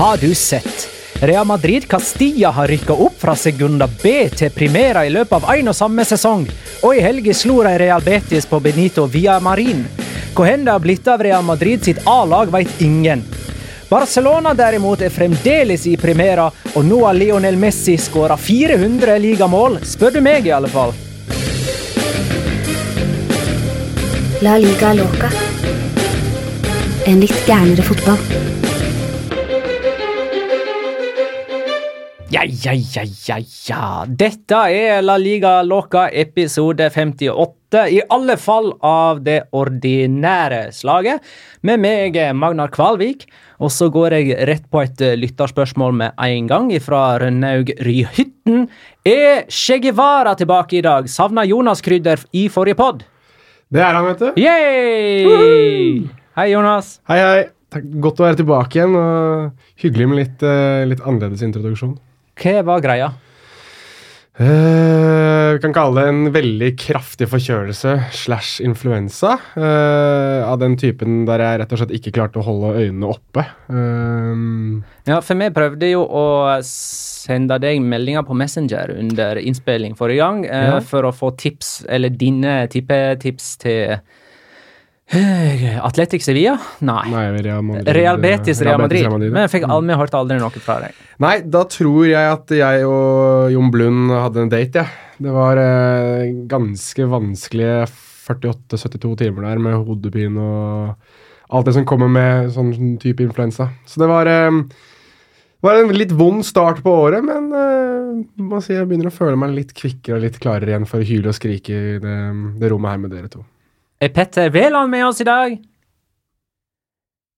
Har du sett? Real Madrid Castilla har rykka opp fra Segunda B til Primera i løpet av én og samme sesong, og i helga slo de Real Betis på Benito Via Marin. Hvor hen det har blitt av Real Madrid sitt A-lag, vet ingen. Barcelona derimot er fremdeles i Primera, og nå har Lionel Messi skåra 400 ligamål, spør du meg i alle fall. La liga loca. En litt gærnere fotball. Ja, ja, ja, ja, ja. Dette er La Liga Loca episode 58, i alle fall av det ordinære slaget. Med meg, Magnar Kvalvik. Og så går jeg rett på et lytterspørsmål med en gang, fra Rønnaug Ryhytten. Er Che Guevara tilbake i dag? Savna Jonas Krydder i forrige pod? Det er han, vet du. Yay! Hei, Jonas. Hei, hei. Takk, godt å være tilbake igjen. og Hyggelig med litt, eh, litt annerledes introduksjon. Hva var greia? Uh, vi kan kalle det en veldig kraftig forkjølelse slash influensa. Uh, av den typen der jeg rett og slett ikke klarte å holde øynene oppe. Uh, Ja, for vi prøvde jo å sende deg meldinger på Messenger under innspilling forrige gang, Ja. for å få tips, eller dine tippetips til Atletic Sevilla? Nei. nei, Real Madrid. Real Betis, Real Madrid. Real Madrid. Men jeg fikk aldri vi hørte aldri noe fra deg. Nei, da tror jeg at jeg og Jon Blund hadde en date, jeg. Det var eh, ganske vanskelige 48-72 timer der med hodepine og alt det som kommer med sånn type influensa. Så det var, eh, var en litt vond start på året, men eh, må si jeg begynner å føle meg litt kvikkere og litt klarere igjen for å hyle og skrike i det, det rommet her med dere to. Er Petter Veland med oss i dag?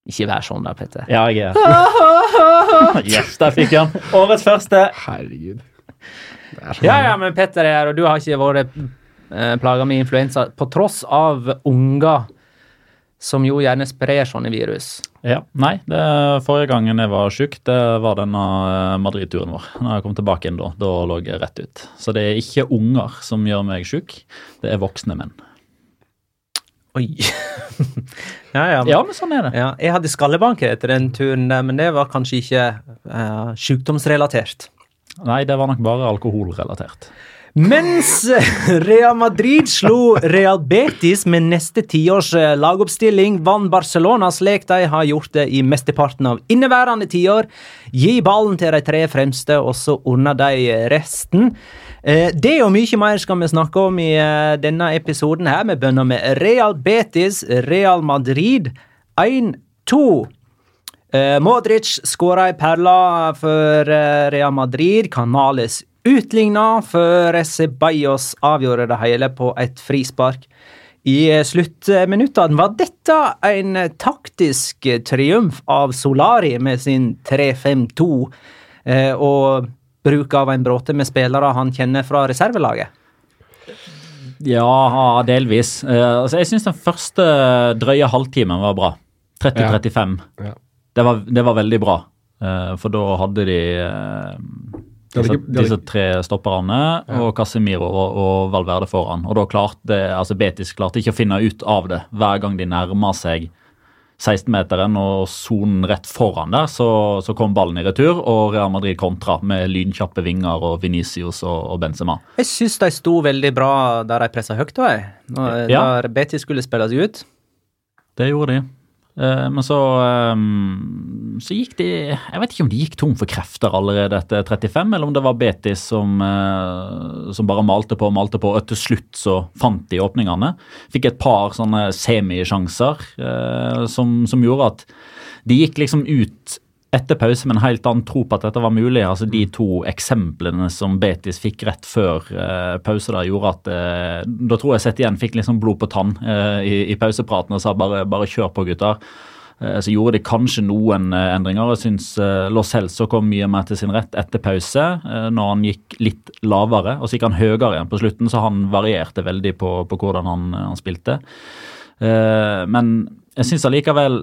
Ikke vær sånn da, Petter. Ja, jeg er Yes, der fikk han. Årets første. Herregud. Er Ja, ja, men Petter er her, og du har ikke vært eh, plaga med influensa på tross av unger som jo gjerne sprer sånne virus. Ja, Nei, det forrige gangen jeg var sjuk, det var denne eh, Madrid-turen vår. Når jeg kom tilbake inn da, da lå jeg rett ut. Så det er ikke unger som gjør meg sjuk, det er voksne menn. Oi. ja, ja. Ja, men sånn er det. Ja, jeg hadde skallebank etter den turen, men det var kanskje ikke uh, sykdomsrelatert. Nei, det var nok bare alkoholrelatert. Mens Real Madrid slo Real Betis med neste tiårs eh, lagoppstilling, vant Barcelona slik de har gjort det i mesteparten av inneværende tiår. Gi ballen til de tre fremste, og så ordner de resten. Eh, Det og mye mer skal vi snakke om i eh, denne episoden her. Vi begynner med Real Betis, Real Madrid 1-2. Eh, Modric skåra ei perle for Real Madrid. Canales utligna før Ceballos avgjorde det hele på et frispark. I sluttminuttene var dette en taktisk triumf av Solari med sin 3-5-2 eh, og bruk av en bråte med spillere han kjenner fra reservelaget. Ja, delvis. Uh, altså, jeg syns den første drøye halvtimen var bra. 30-35. Ja. Det, var, det var veldig bra. Uh, for da hadde de uh, disse, disse tre stopperne og Casemiro og, og Valverde foran. Og da klarte altså Betis klarte ikke å finne ut av det hver gang de nærma seg 16-meteren og sonen rett foran der, så, så kom ballen i retur, og Real Madrid kontra med lynkjappe vinger og Venicius og, og Benzema. Jeg syns de sto veldig bra der de pressa høyt, da, jeg. Når, Ja. Der Betis skulle spilles ut. Det gjorde de. Eh, men så, eh, så gikk de Jeg vet ikke om de gikk tom for krefter allerede etter 35, eller om det var Betis som, eh, som bare malte på og malte på, og til slutt så fant de åpningene. Fikk et par sånne semisjanser eh, som, som gjorde at de gikk liksom ut etter pause med en helt annen tro på at dette var mulig. altså De to eksemplene som Betis fikk rett før uh, pause, da gjorde at uh, Da tror jeg Sett igjen fikk liksom blod på tann uh, i, i pausepraten og sa bare, bare kjør på, gutter. Så gjorde de kanskje noen endringer. Jeg syns Los Helso kom mye mer til sin rett etter pause, når han gikk litt lavere. Og så gikk han høyere igjen på slutten, så han varierte veldig på, på hvordan han, han spilte. Men jeg syns allikevel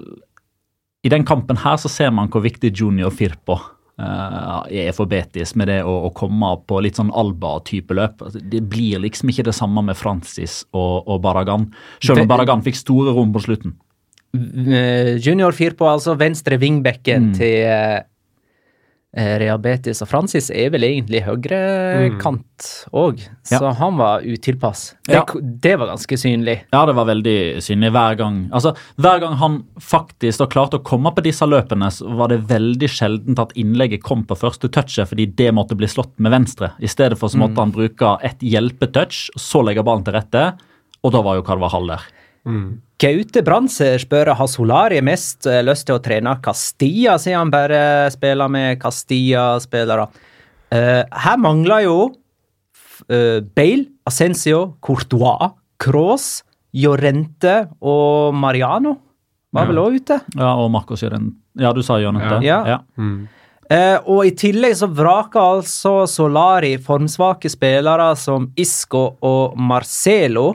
i den kampen her så ser man hvor viktig Junior Firpo uh, er for Betis med det å, å komme på litt sånn Alba-type løp. Altså, det blir liksom ikke det samme med Francis og, og Barragan, selv om Barragan fikk store rom på slutten. Eh, Junior Firpo, altså venstre vingbekken Mm. til eh, eh, Real Betis. Og Francis er vel egentlig høyrekant òg, så Ja. han var utilpass. Det, Ja. det var ganske synlig. Ja, det var veldig synlig hver gang. Altså, Hver gang han faktisk da klarte å komme på disse løpene, så var det veldig sjeldent at innlegget kom på første touchet, fordi det måtte bli slått med venstre. I stedet for så måtte han bruke et hjelpetouch, så legge ballen til rette, og da var jo Carl Hall der. Gaute Brandser spør har Solari mest eh, lyst til å trene Castilla, siden han bare spiller med Castilla-spillere. Uh, her mangler jo eh, Bale, Ascencio, Courtois, Cross, Jorente og Mariano. Var vel òg ute? Ja, og Marcos Jorente. Ja, du sa Jorente. Ja. Ja. Eh, og i tillegg så vraker altså Solari formsvake spillere som Isco og Marcelo.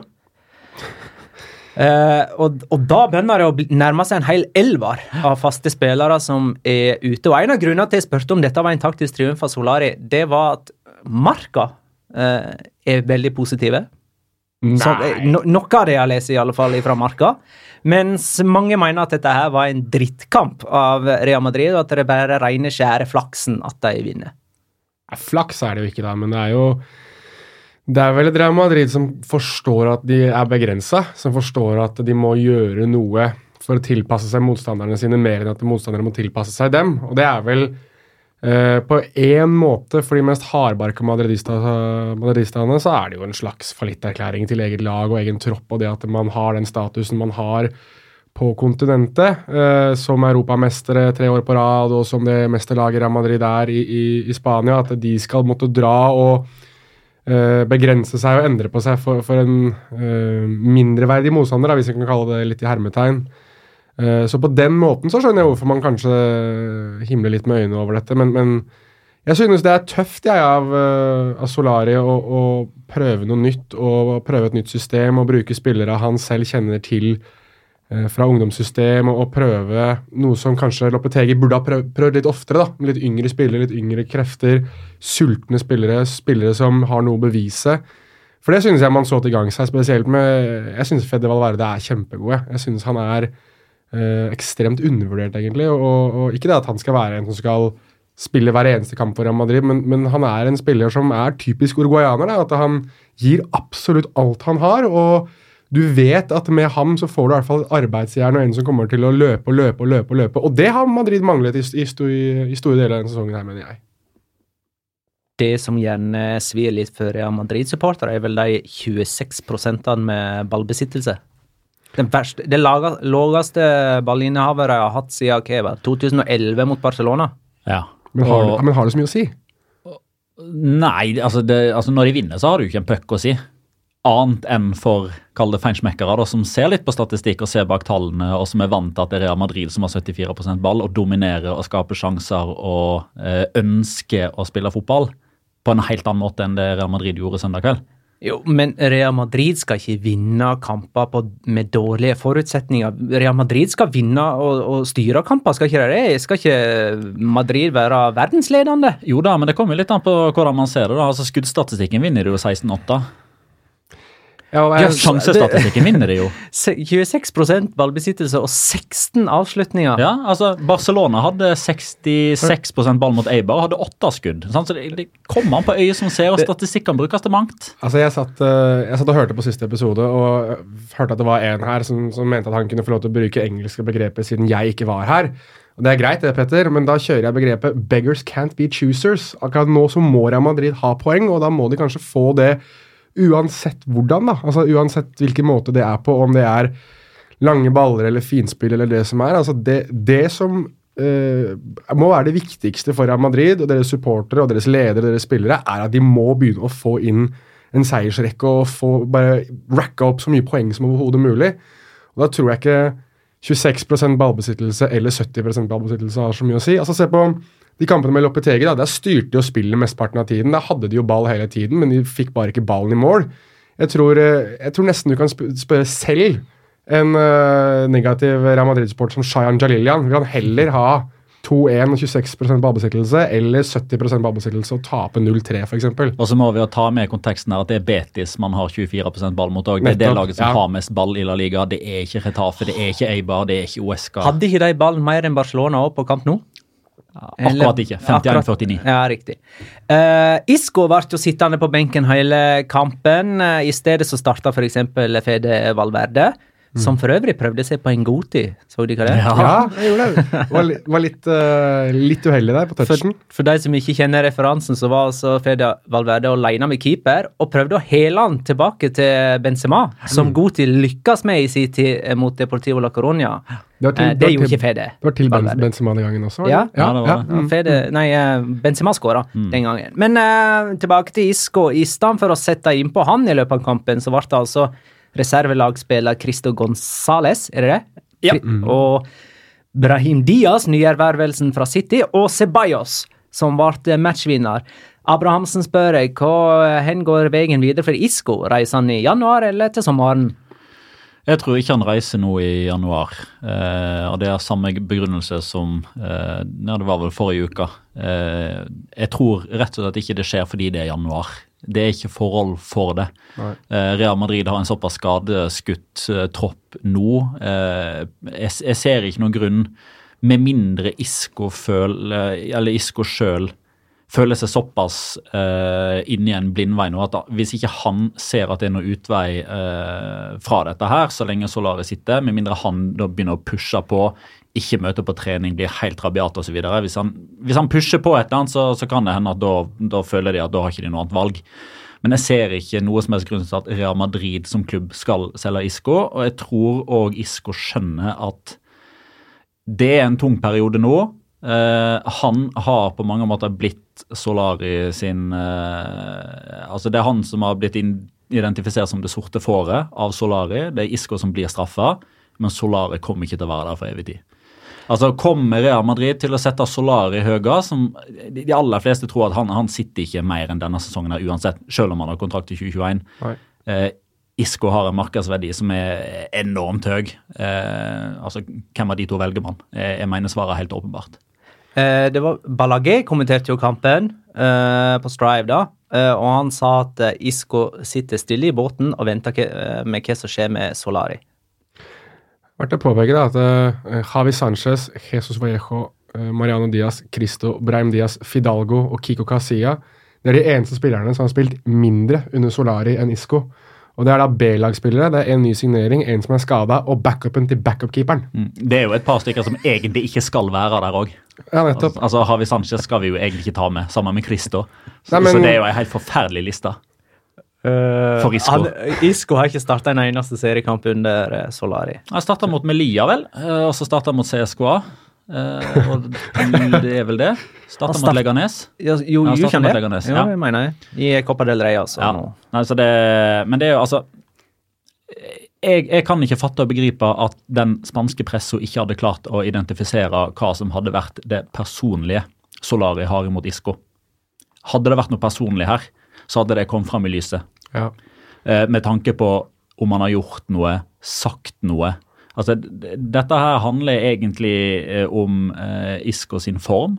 Eh, og, og da begynner det å nærme seg en hel elver av faste spillere som er ute. Og en av grunnene til jeg spurte om dette var en taktisk triumf av Solari, det var at Marka eh, er veldig positive. Så, no, noe av det jeg leser, i alle fall fra Marka. Mens mange mener at dette her var en drittkamp av Real Madrid, og at det bare er rene, skjære flaksen at de vinner. Flaks er det jo ikke, da, men det er jo Det er vel et Real Madrid som forstår at de er begrensa, som forstår at de må gjøre noe for å tilpasse seg motstanderne sine mer enn at motstanderne må tilpasse seg dem. Og det er vel eh, på én måte for de mest hardbarka madridista, madridistene så er det jo en slags fallitterklæring til eget lag og egen tropp, og det at man har den statusen man har på kontinentet, eh, som europamestere tre år på rad, og som det mesterlaget Real Madrid er i, i, i Spania, at de skal måtte dra og begrense seg og endre på seg for, for en uh, mindreverdig motstander, hvis vi kan kalle det litt i hermetegn. Uh, så på den måten så skjønner jeg hvorfor man kanskje himler litt med øynene over dette, men, men jeg synes det er tøft jeg, av, eh, av Solari å, å prøve noe nytt og prøve et nytt system og bruke spillere han selv kjenner til eh, fra ungdomssystem og, og prøve noe som kanskje Lopetegi burde ha prøvd, prøvd litt oftere. da, med Litt yngre spillere, litt yngre krefter, sultne spillere, spillere som har noe å bevise. For det synes jeg man så til gang seg, spesielt med Jeg synes Fede Valverde er kjempegod. Jeg synes han er øh, ekstremt undervurdert, egentlig. Og, og ikke det at han skal være en som skal spille hver eneste kamp for Real Madrid, men, men han er en spiller som er typisk uruguayaner. da, At han gir absolutt alt han har. og du vet at med ham så får du i hvert fall et arbeidsjern og en som kommer til å løpe og løpe og løpe. Og løpe, og det har Madrid manglet i, i, i store deler av denne sesongen, her, mener jeg. Det som gjerne svir litt for Real Madrid-supportere, er vel de 26% med ballbesittelse. Den verste, det laveste ballinnehavet jeg har hatt siden Keva, 2011 mot Barcelona. Ja. Men har, Og- men har det så mye å si? Nei, altså, det, altså når de vinner, så har du ikke en puck å si. Annet enn for kall det feinschmeckere, som ser litt på statistikk og ser bak tallene, og som er vant til at det er Real Madrid som har 74% ball, og dominerer og skaper sjanser og eh, ønsker å spille fotball på en helt annen måte enn det Real Madrid gjorde søndag kveld. Jo, men Real Madrid skal ikke vinne kamper på, med dårlige forutsetninger. Real Madrid skal vinne og, og styre kamper, skal ikke det? Skal ikke Madrid være verdensledende? Jo da, men det kommer litt an på hvordan man ser det. da. Altså Skuddstatistikken vinner du jo 16-8. Ja, jeg- Sjansestatistikken vinner det jo. 26% ballbesittelse og 16 avslutninger. Ja, altså Barcelona hadde 66% ball mot Eibar og hadde åtte skudd. sant? Så det, det kommer an på øyet som ser, og statistikkene brukes til mangt. Altså, jeg satt, eh, jeg satt og hørte på siste episode, og hørte at det var en her som, som mente at han kunne få lov til å bruke engelske begreper siden jeg ikke var her. Og Det er greit, det, Petter, men da kjører jeg begrepet 'beggars can't be choosers'. Akkurat nå så må Real Madrid ha poeng, og da må de kanskje få det uansett hvordan. da. Altså Uansett hvilken måte det er på, om det er lange baller eller finspill eller det som er. altså Det, det som uh, må være det viktigste for Real Madrid og deres supportere og deres ledere og deres spillere, er at de må begynne å få inn en seiersrekke og få bare racka opp så mye poeng som overhodet mulig. Og Da tror jeg ikke 26% ballbesittelse eller 70% ballbesittelse har så mye å si. Altså Se på de kampene med Lopetegi. Der styrte de og spillet mesteparten av tiden. Der hadde de jo ball hele tiden, men de fikk bare ikke ballen i mål. Jeg tror, eh, jeg tror nesten du kan spørre selv en uh, negativ Real Madrid-sport som Shayan Jalilian. Vil han heller ha 2-1 og 26% ballbesittelse eller 70% ballbesittelse og tape 0-3, f.eks.? Og så må vi jo ta med konteksten her at det er Betis man har 24 ball mot òg. Det er det laget som ja. har mest ball i La Liga. Det er ikke Retafe, det er ikke Eibar, det er ikke Uesca. Hadde ikke de ballen mer enn Barcelona òg på kamp nå? Akkurat ikke. 51-49. Ja, riktig. Uh, Isco ble jo sittende på benken hele kampen. Uh, I stedet så starta f.eks. Fede Valverde, som for øvrig prøvde seg på en Goti. Så de hva det? Ja. Ja, jeg gjorde det. Var, var litt, uh, litt uheldig der på touchen. for de som ikke kjenner referansen, så var altså Fedia Valverde alene med keeper og prøvde å hele han tilbake til Benzema, som Goti lykkes med i sin tid eh, mot Deportivo la Coronia. Det til, Eh, det det gjorde til- ikke Fede. Det var til ben, Valverde. Benzema den gangen også? var det? Ja, det var det. Ja, Fede, nei, eh, Benzema skåra den gangen. Men uh, tilbake til Isco. I stedet for å sette innpå han i løpet av kampen, så ble det altså reservelagspiller Cristo Gonzales, er det det? Ja. Og Brahim Diaz, nyervervelsen fra City, og Ceballos, som ble matchvinner. Abrahamsen spør jeg, hva hen går veien videre for Isco? Reiser han i januar eller til sommeren? Jeg tror ikke han reiser nå i januar. Eh, og det er samme begrunnelse som eh, ja, det var vel forrige uke. Eh, jeg tror rett og slett ikke det skjer fordi det er januar. Det er ikke forhold for det. Nei. Eh, Real Madrid har en såpass skadeskutt eh, tropp nå. Eh, jeg, ser ikke noen grunn, med mindre Isco føler, eller Isco sjøl føler seg såpass uh, inni i en blindvei nå at hvis ikke han ser at det er noen utvei uh, fra dette her, så lenge Solari sitter, med mindre han da begynner å pushe på, ikke møter på trening, blir helt rabiat osv. Hvis, han- hvis han pusher på et eller annet, så, så kan det hende at da, da føler de at da har ikke de noe annet valg. Men jeg ser ikke noe som helst grunn til at Real Madrid som klubb skal selge Isco, og jeg tror òg Isco skjønner at det er en tung periode nå. Eh, han har på mange måter blitt Solari sin eh, Altså, det er han som har blitt identifisert som det sorte fåret av Solari. Det er Isco som blir straffa, men Solari kommer ikke til å være der for evig tid. Altså, Kommer Real Madrid til å sette Solari høyere, som de aller fleste tror at han, han sitter ikke mer enn denne sesongen her uansett, selv om han har kontrakt til 2021. Eh, Isco har en markedsverdi som er enormt høy. Eh, altså, Hvem av de to velger man? Jeg, jeg mener svaret er helt åpenbart. Eh, det var Balagé kommenterte jo kampen eh, på Strive, da. Eh, og han sa at eh, Isco sitter stille i båten og venter ke- eh, med hva som skjer med Solari. Verdt å påpeke da, at uh, Javi Sanchez, Jesus Vallejo, uh, Mariano Diaz, Cristo, Breim Diaz, Fidalgo og Kiko Casilla det er de eneste spillerne som har spilt mindre under Solari enn Isco. Og Det er da B-lagsspillere, det er en ny signering, en som er skada, og backupen til backup-keeperen. Mm. Det er jo et par stykker som egentlig ikke skal være der òg. Ja, nettopp. Altså, Havi Sanchez skal vi jo egentlig ikke ta med, sammen med Christo. Så, Nei, men- så det er jo ei helt forferdelig liste. For Isco. Han, Isco har ikke starta en eneste seriekamp under eh, Solari. Han starta mot Melia, vel, eh, og så starta mot CSKA. Eh, og det er vel det. Starta Han mot Leganes. Ja, jo, Ja, startet mot det? Leganes, Ja, det mener jeg. I Copa del Rey, altså. Ja. Nei, så det, men det er jo altså jeg, jeg kan ikke fatte og begripe at den spanske pressa ikke hadde klart å identifisere hva som hadde vært det personlige Solari har imot Isco. Hadde det vært noe personlig her, så hadde det kommet fram i lyset. Ja. Eh, med tanke på om han har gjort noe, sagt noe. Altså, dette her handler egentlig eh, om eh, Isco sin form,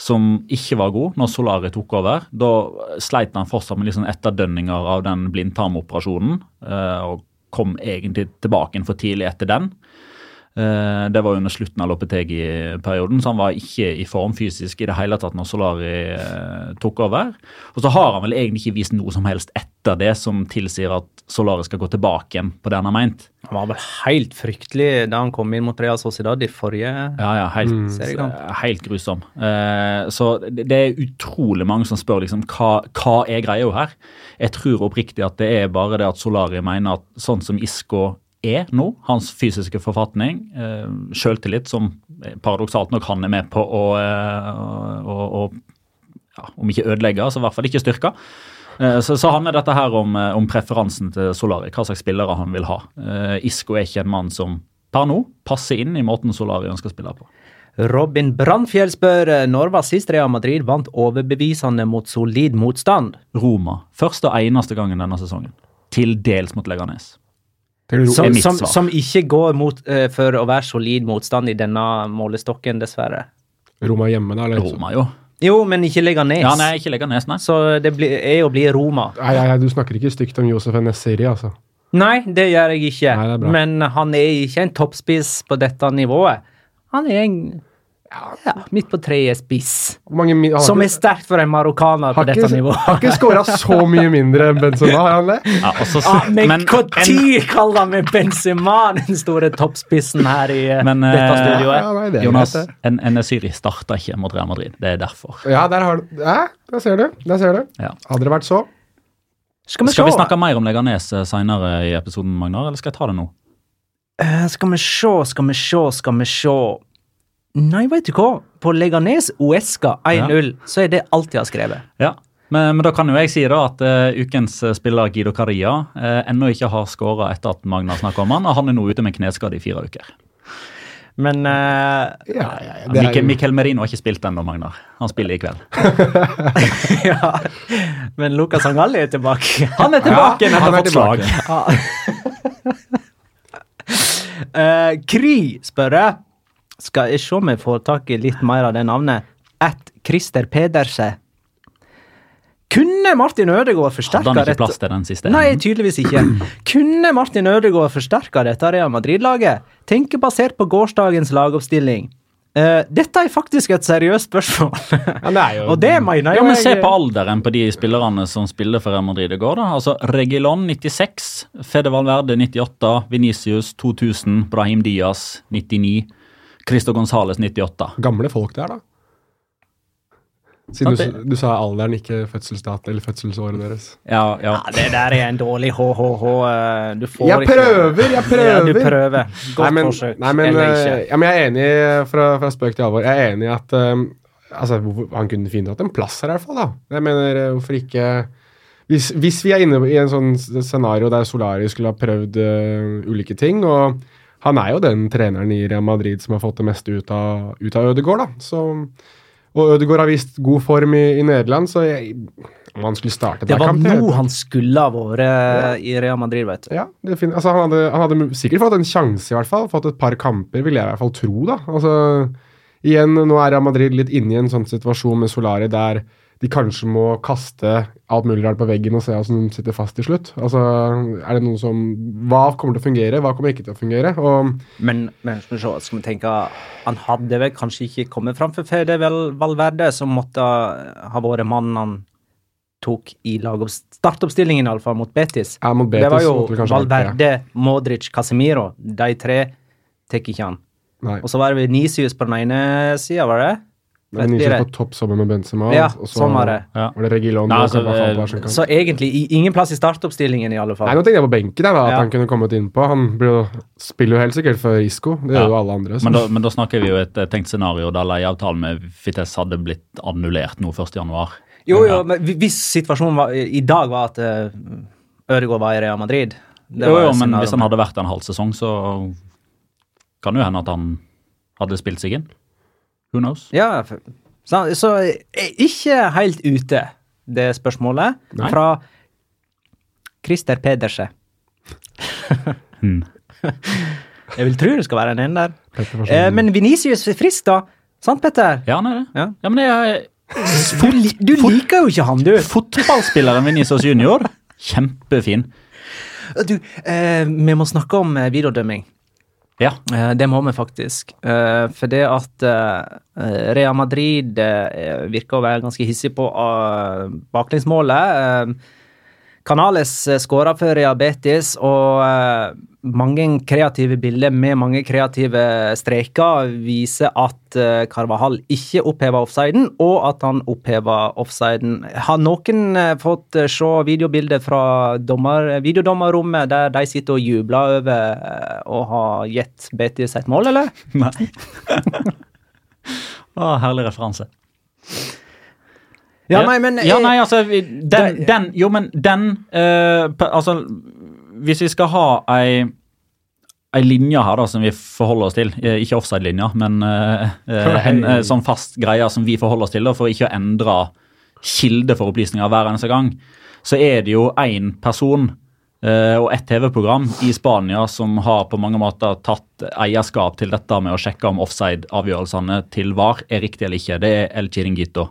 som ikke var god når Solari tok over. Da sleit han fortsatt med sånn etterdønninger av den blindtarmoperasjonen, eh, og kom egentlig tilbake for tidlig etter den. Eh, Det var under slutten av Lopetegi-perioden, så han var ikke i form fysisk i det hele tatt når Solari eh, tok over. Og så har han vel egentlig ikke vist noe som helst etter det som tilsier at Solari skal gå tilbake igjen på det han har meint. Han var vel helt fryktelig da han kom inn mot Real Sociedad i forrige Ja, ja, helt, mm. helt grusom. Eh, så det det er utrolig mange som spør liksom, hva, hva er greia her. Jeg tror oppriktig at det er bare det at Solari mener at sånn som Isco er nå, hans fysiske forfatning, eh, selvtillit, som paradoksalt nok han er med på å, eh, å, å ja, om ikke ødelegge, så i hvert fall ikke styrke. Eh, Så, så handler dette her om, eh, om preferansen til Solari, hva slags spillere han vil ha. Eh, Isco er ikke en mann som per nå passer inn i måten Solari ønsker å spille på. Robin Brandfjell spør når var sist Real Madrid vant overbevisende mot solid motstand. Roma, første og eneste gangen denne sesongen. Til dels mot Leganes. Det Som, som, som ikke går mot, uh, for å være solid motstand i denne målestokken, dessverre. Roma hjemme, da? Eller? Roma, jo. Jo, men ikke Leganes. Ja, nei, ikke Leganes, nei. Så det blir, er å bli Roma. Nei, nei, nei, du snakker ikke stygt om Josef Nesseri, altså. Nei, det gjør jeg ikke. Nei, det bra. men han er ikke en toppspiss på dette nivået. Han er en Ja, midt på treet spiss. Mange Som er sterkt for en marokkaner på dette nivået. har ikke skåra så mye mindre enn Benzema, har han det? Ja, også, Ah, men men når kaller han meg Benzema, den store toppspissen her i eh, Men, dette eh, studioet? Ja, nei, det Jonas, en Syri starta ikke mot Real Madrid. Det er derfor. Ja, der har du Ja, der ser du. Der ser du. Ja. Hadde det vært så Skal vi Skal vi snakke mer om Leganes seinere i episoden, Magnar, eller skal jeg ta det nå? Uh, Skal vi se, skal vi se, skal vi se. Nei, vet du hva? På Leganes Uesca 1-0 så er det alt jeg har skrevet. Ja, men, men da kan jo jeg si da at uh, ukens eh, spiller Guido Caria uh, ennå ikke har skåra etter at Magna snakka om han, og han er nå ute med kneskade i fire uker. Men uh, Ja, ja, ja, Mikkel, jo- Mikkel Merino har ikke spilt ennå, Magnar. Han spiller i kveld. ja. Men Lucas Angalli er tilbake. Han er tilbake ja, han er slag. Eh, Kry spør jeg. Skal jeg se om jeg får tak i litt mer av det navnet. At Christer Pedersen. Kunne Martin Ødegaard Hadde han ikke plass til den siste? Nei, tydeligvis ikke. Kunne Martin Ødegaard forsterka dette Real Madrid-laget? Tenke basert på gårsdagens lagoppstilling. Uh, dette er faktisk et seriøst spørsmål. Ja, det er jo Og det mener Ja, jo men Se på alderen på de spillerne som spiller for Real Madrid i går. da. Altså Regilon 96, Fede Valverde 98, Venicius 2000, Brahim Diaz 99, Cristo Gonzales 98. gamle folk der, da. Siden du, du sa alderen, ikke fødselsdat eller fødselsåret deres. Ja, ja. Ja, det der er en dårlig HHH. eh, Du får Jeg ikke prøver, jeg prøver! Ja, du prøver. Godt Nei, men, forsøk. Nei, men, eller eh, ja, men jeg er enig, fra, fra spøk til alvor, jeg er enig i at um, altså, Han kunne fint hatt en plass her, i hvert fall. da. Jeg mener, eh, hvorfor ikke hvis, hvis vi er inne i en sånn scenario der Solari skulle ha prøvd uh, ulike ting og Han er jo den treneren i Real Madrid som har fått det meste ut av, ut av Ødegaard. da. Så, og Ødegaard har vist god form i, i Nederland, så jeg, om han skulle starte Det der var nå han skulle ha vært i Real Madrid, vet du. Ja, det altså, han, hadde, han hadde sikkert fått en sjanse, i hvert fall. Fått et par kamper, vil jeg i hvert fall tro. da. Altså, igjen, Nå er Real Madrid litt inne i en sånn situasjon med Solari der de kanskje må kaste alt mulig rart på veggen og se hva som sitter fast til slutt. Altså, er det noe som Hva kommer til å fungere, hva kommer ikke til å fungere? Og Men, men skal, vi se, skal vi tenke Han hadde vel kanskje ikke kommet fram for Fede Valverde, som måtte ha vært mannen han tok i lag startoppstillingen, iallfall, mot Betis. ja, mot Betis det var jo. Valverde, Modric, Casemiro. De tre tar ikke han. Nei, Og så var det Venicius på den ene sida, var det? Men Nysgjerrig dere. på topp sammen med Benzema. Ja, og så sånn var det. Ja. var det Regilon Nei, altså, Carvajal eh. Så egentlig i- ingen plass i startoppstillingen, i alle fall. Nei, nå tenkte jeg på benken, der, da, at Ja. han kunne kommet innpå. Han blir jo, spiller jo helt sikkert for Isco. Det gjør Ja. jo alle andre. Men da, men da snakker vi jo et tenkt scenario der leieavtalen med Fites hadde blitt annullert nå 1.1. Jo, jo, Ja. men hvis situasjonen var, i dag var at uh, Ødegaard var i Real Madrid det Jo, var jo, men scenario. hvis han hadde vært en halv sesong, så kan det jo hende at han hadde spilt seg inn. Who knows? Ja, så, så ikke helt ute, det spørsmålet. Nei. Fra Christer Pedersen. Hmm. Jeg vil tro det skal være en en der. Eh, men Venicius er frisk, da. Sant, Petter? Ja, han er det. Ja. Ja, men jeg, Du, du liker jo ikke han, du. fotballspilleren Venicius Junior. Kjempefin. du eh, vi må snakke om eh, videodømming. Ja. Eh, Det må vi faktisk. Eh, For det at eh, Real Madrid virker å være ganske hissig på baklengsmålet. Eh, Canales eh, skåra for diabetes, og eh, mange kreative bilder med mange kreative streker viser at Carvahall ikke oppheva offsiden, og at han oppheva offsiden. Har noen eh, fått eh, se videobilder fra dommer, videodommerrommet der de sitter og jubler over eh, å ha gitt Betis et mål, eller? Nei. Å, herlig referanse. Ja, nei, men Ja, eh, nei, altså Den, den Jo, men den eh, Altså, hvis vi skal ha ei Ei linje her da, som vi forholder oss til, eh, ikke offside-linja, men eh, en uh, sånn fast greie som vi forholder oss til da, for ikke å endre kilde for opplysninger hver eneste gang, så er det jo én person uh, og ett TV-program i Spania som har på mange måter tatt eierskap til dette med å sjekke om offside-avgjørelsene til VAR er riktig eller ikke. Det er El Chiringuito.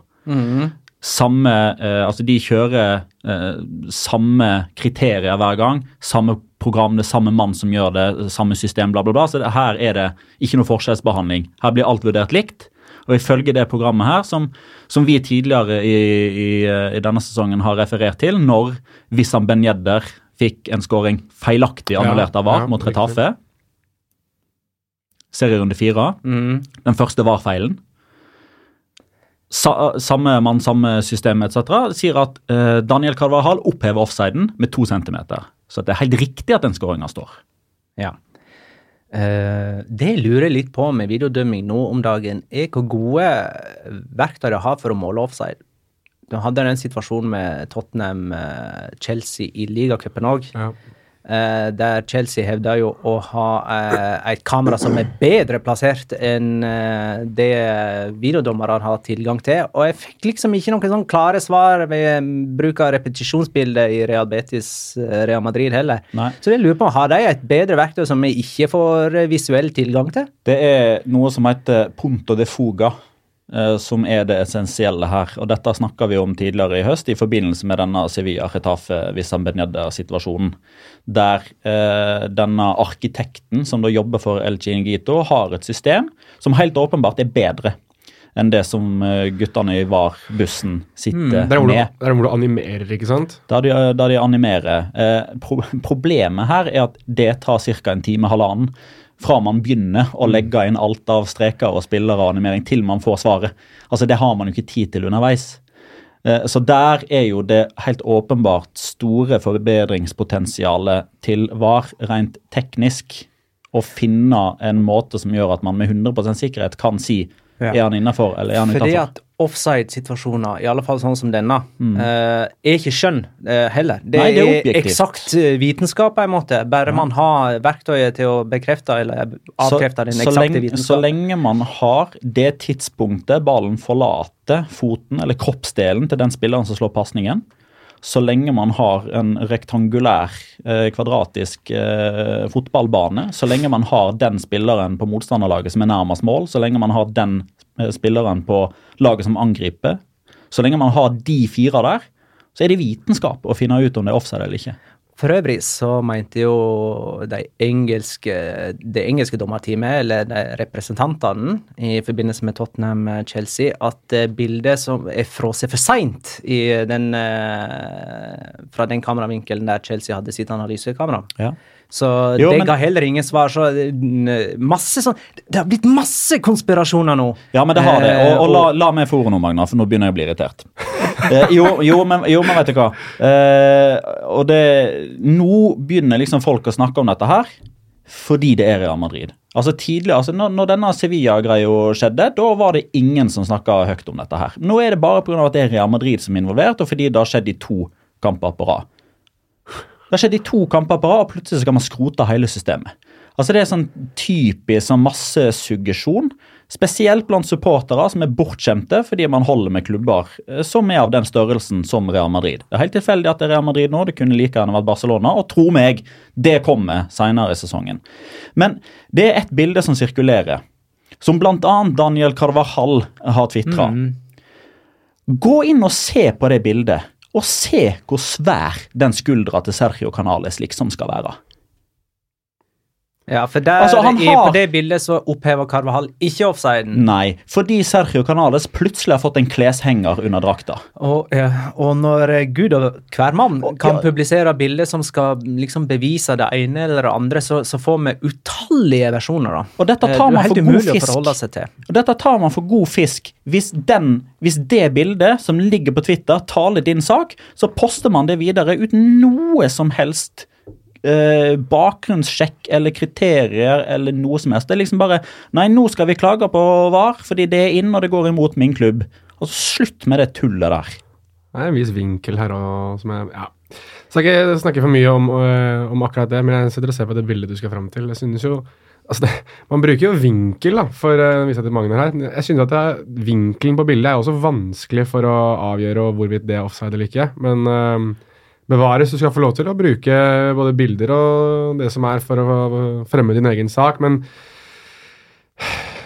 Samme, eh, altså De kjører eh, samme kriterier hver gang. Samme program, det samme mann som gjør det, samme system, bla, bla, bla. Så det, her er det ikke noe forskjellsbehandling. Her blir alt vurdert likt. Og ifølge det programmet her, som, som vi tidligere i, i, i, denne sesongen har referert til, når Wissam Ben Yedder fikk en skåring feilaktig annullert av VAR ja, mot riktig. Retafe Serierunde fire. Mm. Den første var feilen. Sa, samme mann, samme system etc. sier at eh, Daniel Carvajal opphever offsiden med to centimeter. Så det er helt riktig at den skåringa står. Ja. Eh, det jeg lurer litt på med videodømming nå om dagen, er hvor gode verktøy de har for å måle offside. Du hadde den situasjonen med Tottenham-Chelsea i ligacupen òg. Ja. Eh, der Chelsea hevder jo å ha uh, et kamera som er bedre plassert enn uh, det videodommerne har tilgang til. Og jeg fikk liksom ikke noen sånn klare svar ved bruk av repetisjonsbildet i Real Betis Real Madrid heller. Nei. Så jeg lurer på, har de et bedre verktøy som vi ikke får visuell tilgang til? Det er noe som heter punto de fuga, som er det essensielle her. Og dette snakka vi om tidligere i høst i forbindelse med denne Sevilla-Retafe-Wissam Ben Yedder-situasjonen. Der eh, denne arkitekten som da jobber for El Chinigito, har et system som helt åpenbart er bedre enn det som eh, guttene i VAR-bussen sitter Der er du, med. der er hvor du animerer, ikke sant? Der de, der de animerer. Eh, pro problemet her er at det tar ca. en time, halvannen fra man begynner å legge inn alt av streker og spillere og animering til man får svaret. Altså Det har man jo ikke tid til underveis. Eh, Så der er jo det helt åpenbart store forbedringspotensialet til VAR rent teknisk. Å finne en måte som gjør at man med 100% sikkerhet kan si Ja. er han innafor eller er han at offside-situasjoner, i alle fall sånn som denne, eh, er ikke skjønn eh, heller. Det, Nei, det er er, eksakt eh, vitenskap, på en måte. Bare man har verktøyet til å bekrefte eller avkrefte den eksakte vitenskapen. så lenge man har det tidspunktet ballen forlater foten eller kroppsdelen til den spilleren som slår pasningen, så lenge man har en rektangulær, eh, kvadratisk eh, fotballbane, så lenge man har den spilleren på motstanderlaget som er nærmest mål, så lenge man har den eh, spilleren på laget som angriper, så lenge man har de fire der, så er det vitenskap å finne ut om det er offside eller ikke. For øvrig så mente jo de engelske, det engelske dommerteamet, eller de representantene i forbindelse med Tottenham-Chelsea, at eh, bildet som er fra seg for seint eh, fra den kameravinkelen der Chelsea hadde sitt analysekamera. Ja. Så Jo, det men- ga heller ingen svar. Så eh, masse sånn Det har blitt masse konspirasjoner nå. Ja, men det har det. Eh, Og, og la, la meg få ordet nå, Magna, for nå begynner jeg å bli irritert. Eh, jo, jo, men, jo, men vet du hva. Eh, og det Nå begynner liksom folk å snakke om dette her fordi det er Real Madrid. Altså tidligere, altså når, når denne Sevilla-greia skjedde, da var det ingen som snakka høyt om dette her. Nå er det bare pga. at det er Real Madrid som er involvert, og fordi det har skjedd i to kamper på rad. Det har skjedd i to kamper på rad, og plutselig skal man skrote hele systemet. Altså Det er sånn typisk sånn massesuggesjon, spesielt blant supportere som er bortskjemte fordi man holder med klubber eh, som er av den størrelsen som Real Madrid. Det er helt tilfeldig at det er Real Madrid nå, det kunne like gjerne vært Barcelona, og tro meg, det kommer senere i sesongen. Men det er ett bilde som sirkulerer, som bl.a. Daniel Carvajal har tvitra. Gå inn og se på det bildet, og se hvor svær den skuldra til Sergio Canales liksom skal være. Ja, for der Altså, han i, har- på det bildet så opphever Carvahall ikke offsiden. Nei, fordi Sergio Canales plutselig har fått en kleshenger under drakta. Og, og når eh, Gud og hver mann kan ja. publisere bilder som skal liksom bevise det ene eller det andre, så, så får vi utallige versjoner. da. Og dette Eh, tar man for god fisk. seg til. Og dette tar man for god fisk. Hvis, den, hvis det bildet som ligger på Twitter, taler din sak, så poster man det videre uten noe som helst eh, bakgrunnssjekk eller kriterier eller noe som helst. Det er liksom bare Nei, nå skal vi klage på VAR fordi det er inn og det går imot min klubb. Og slutt med det tullet der. Det er en viss vinkel her òg som jeg Ja. Skal ikke snakke for mye om, øh, om akkurat det, men jeg sitter og ser på det bildet du skal fram til. Jeg synes jo Altså det, man bruker jo vinkel da, for å vise til Magnar her. Jeg synes at er, Vinkelen på bildet er også vanskelig for å avgjøre hvorvidt det er offside eller ikke. Men øh, bevares, du skal få lov til å bruke både bilder og det som er for å fremme din egen sak. Men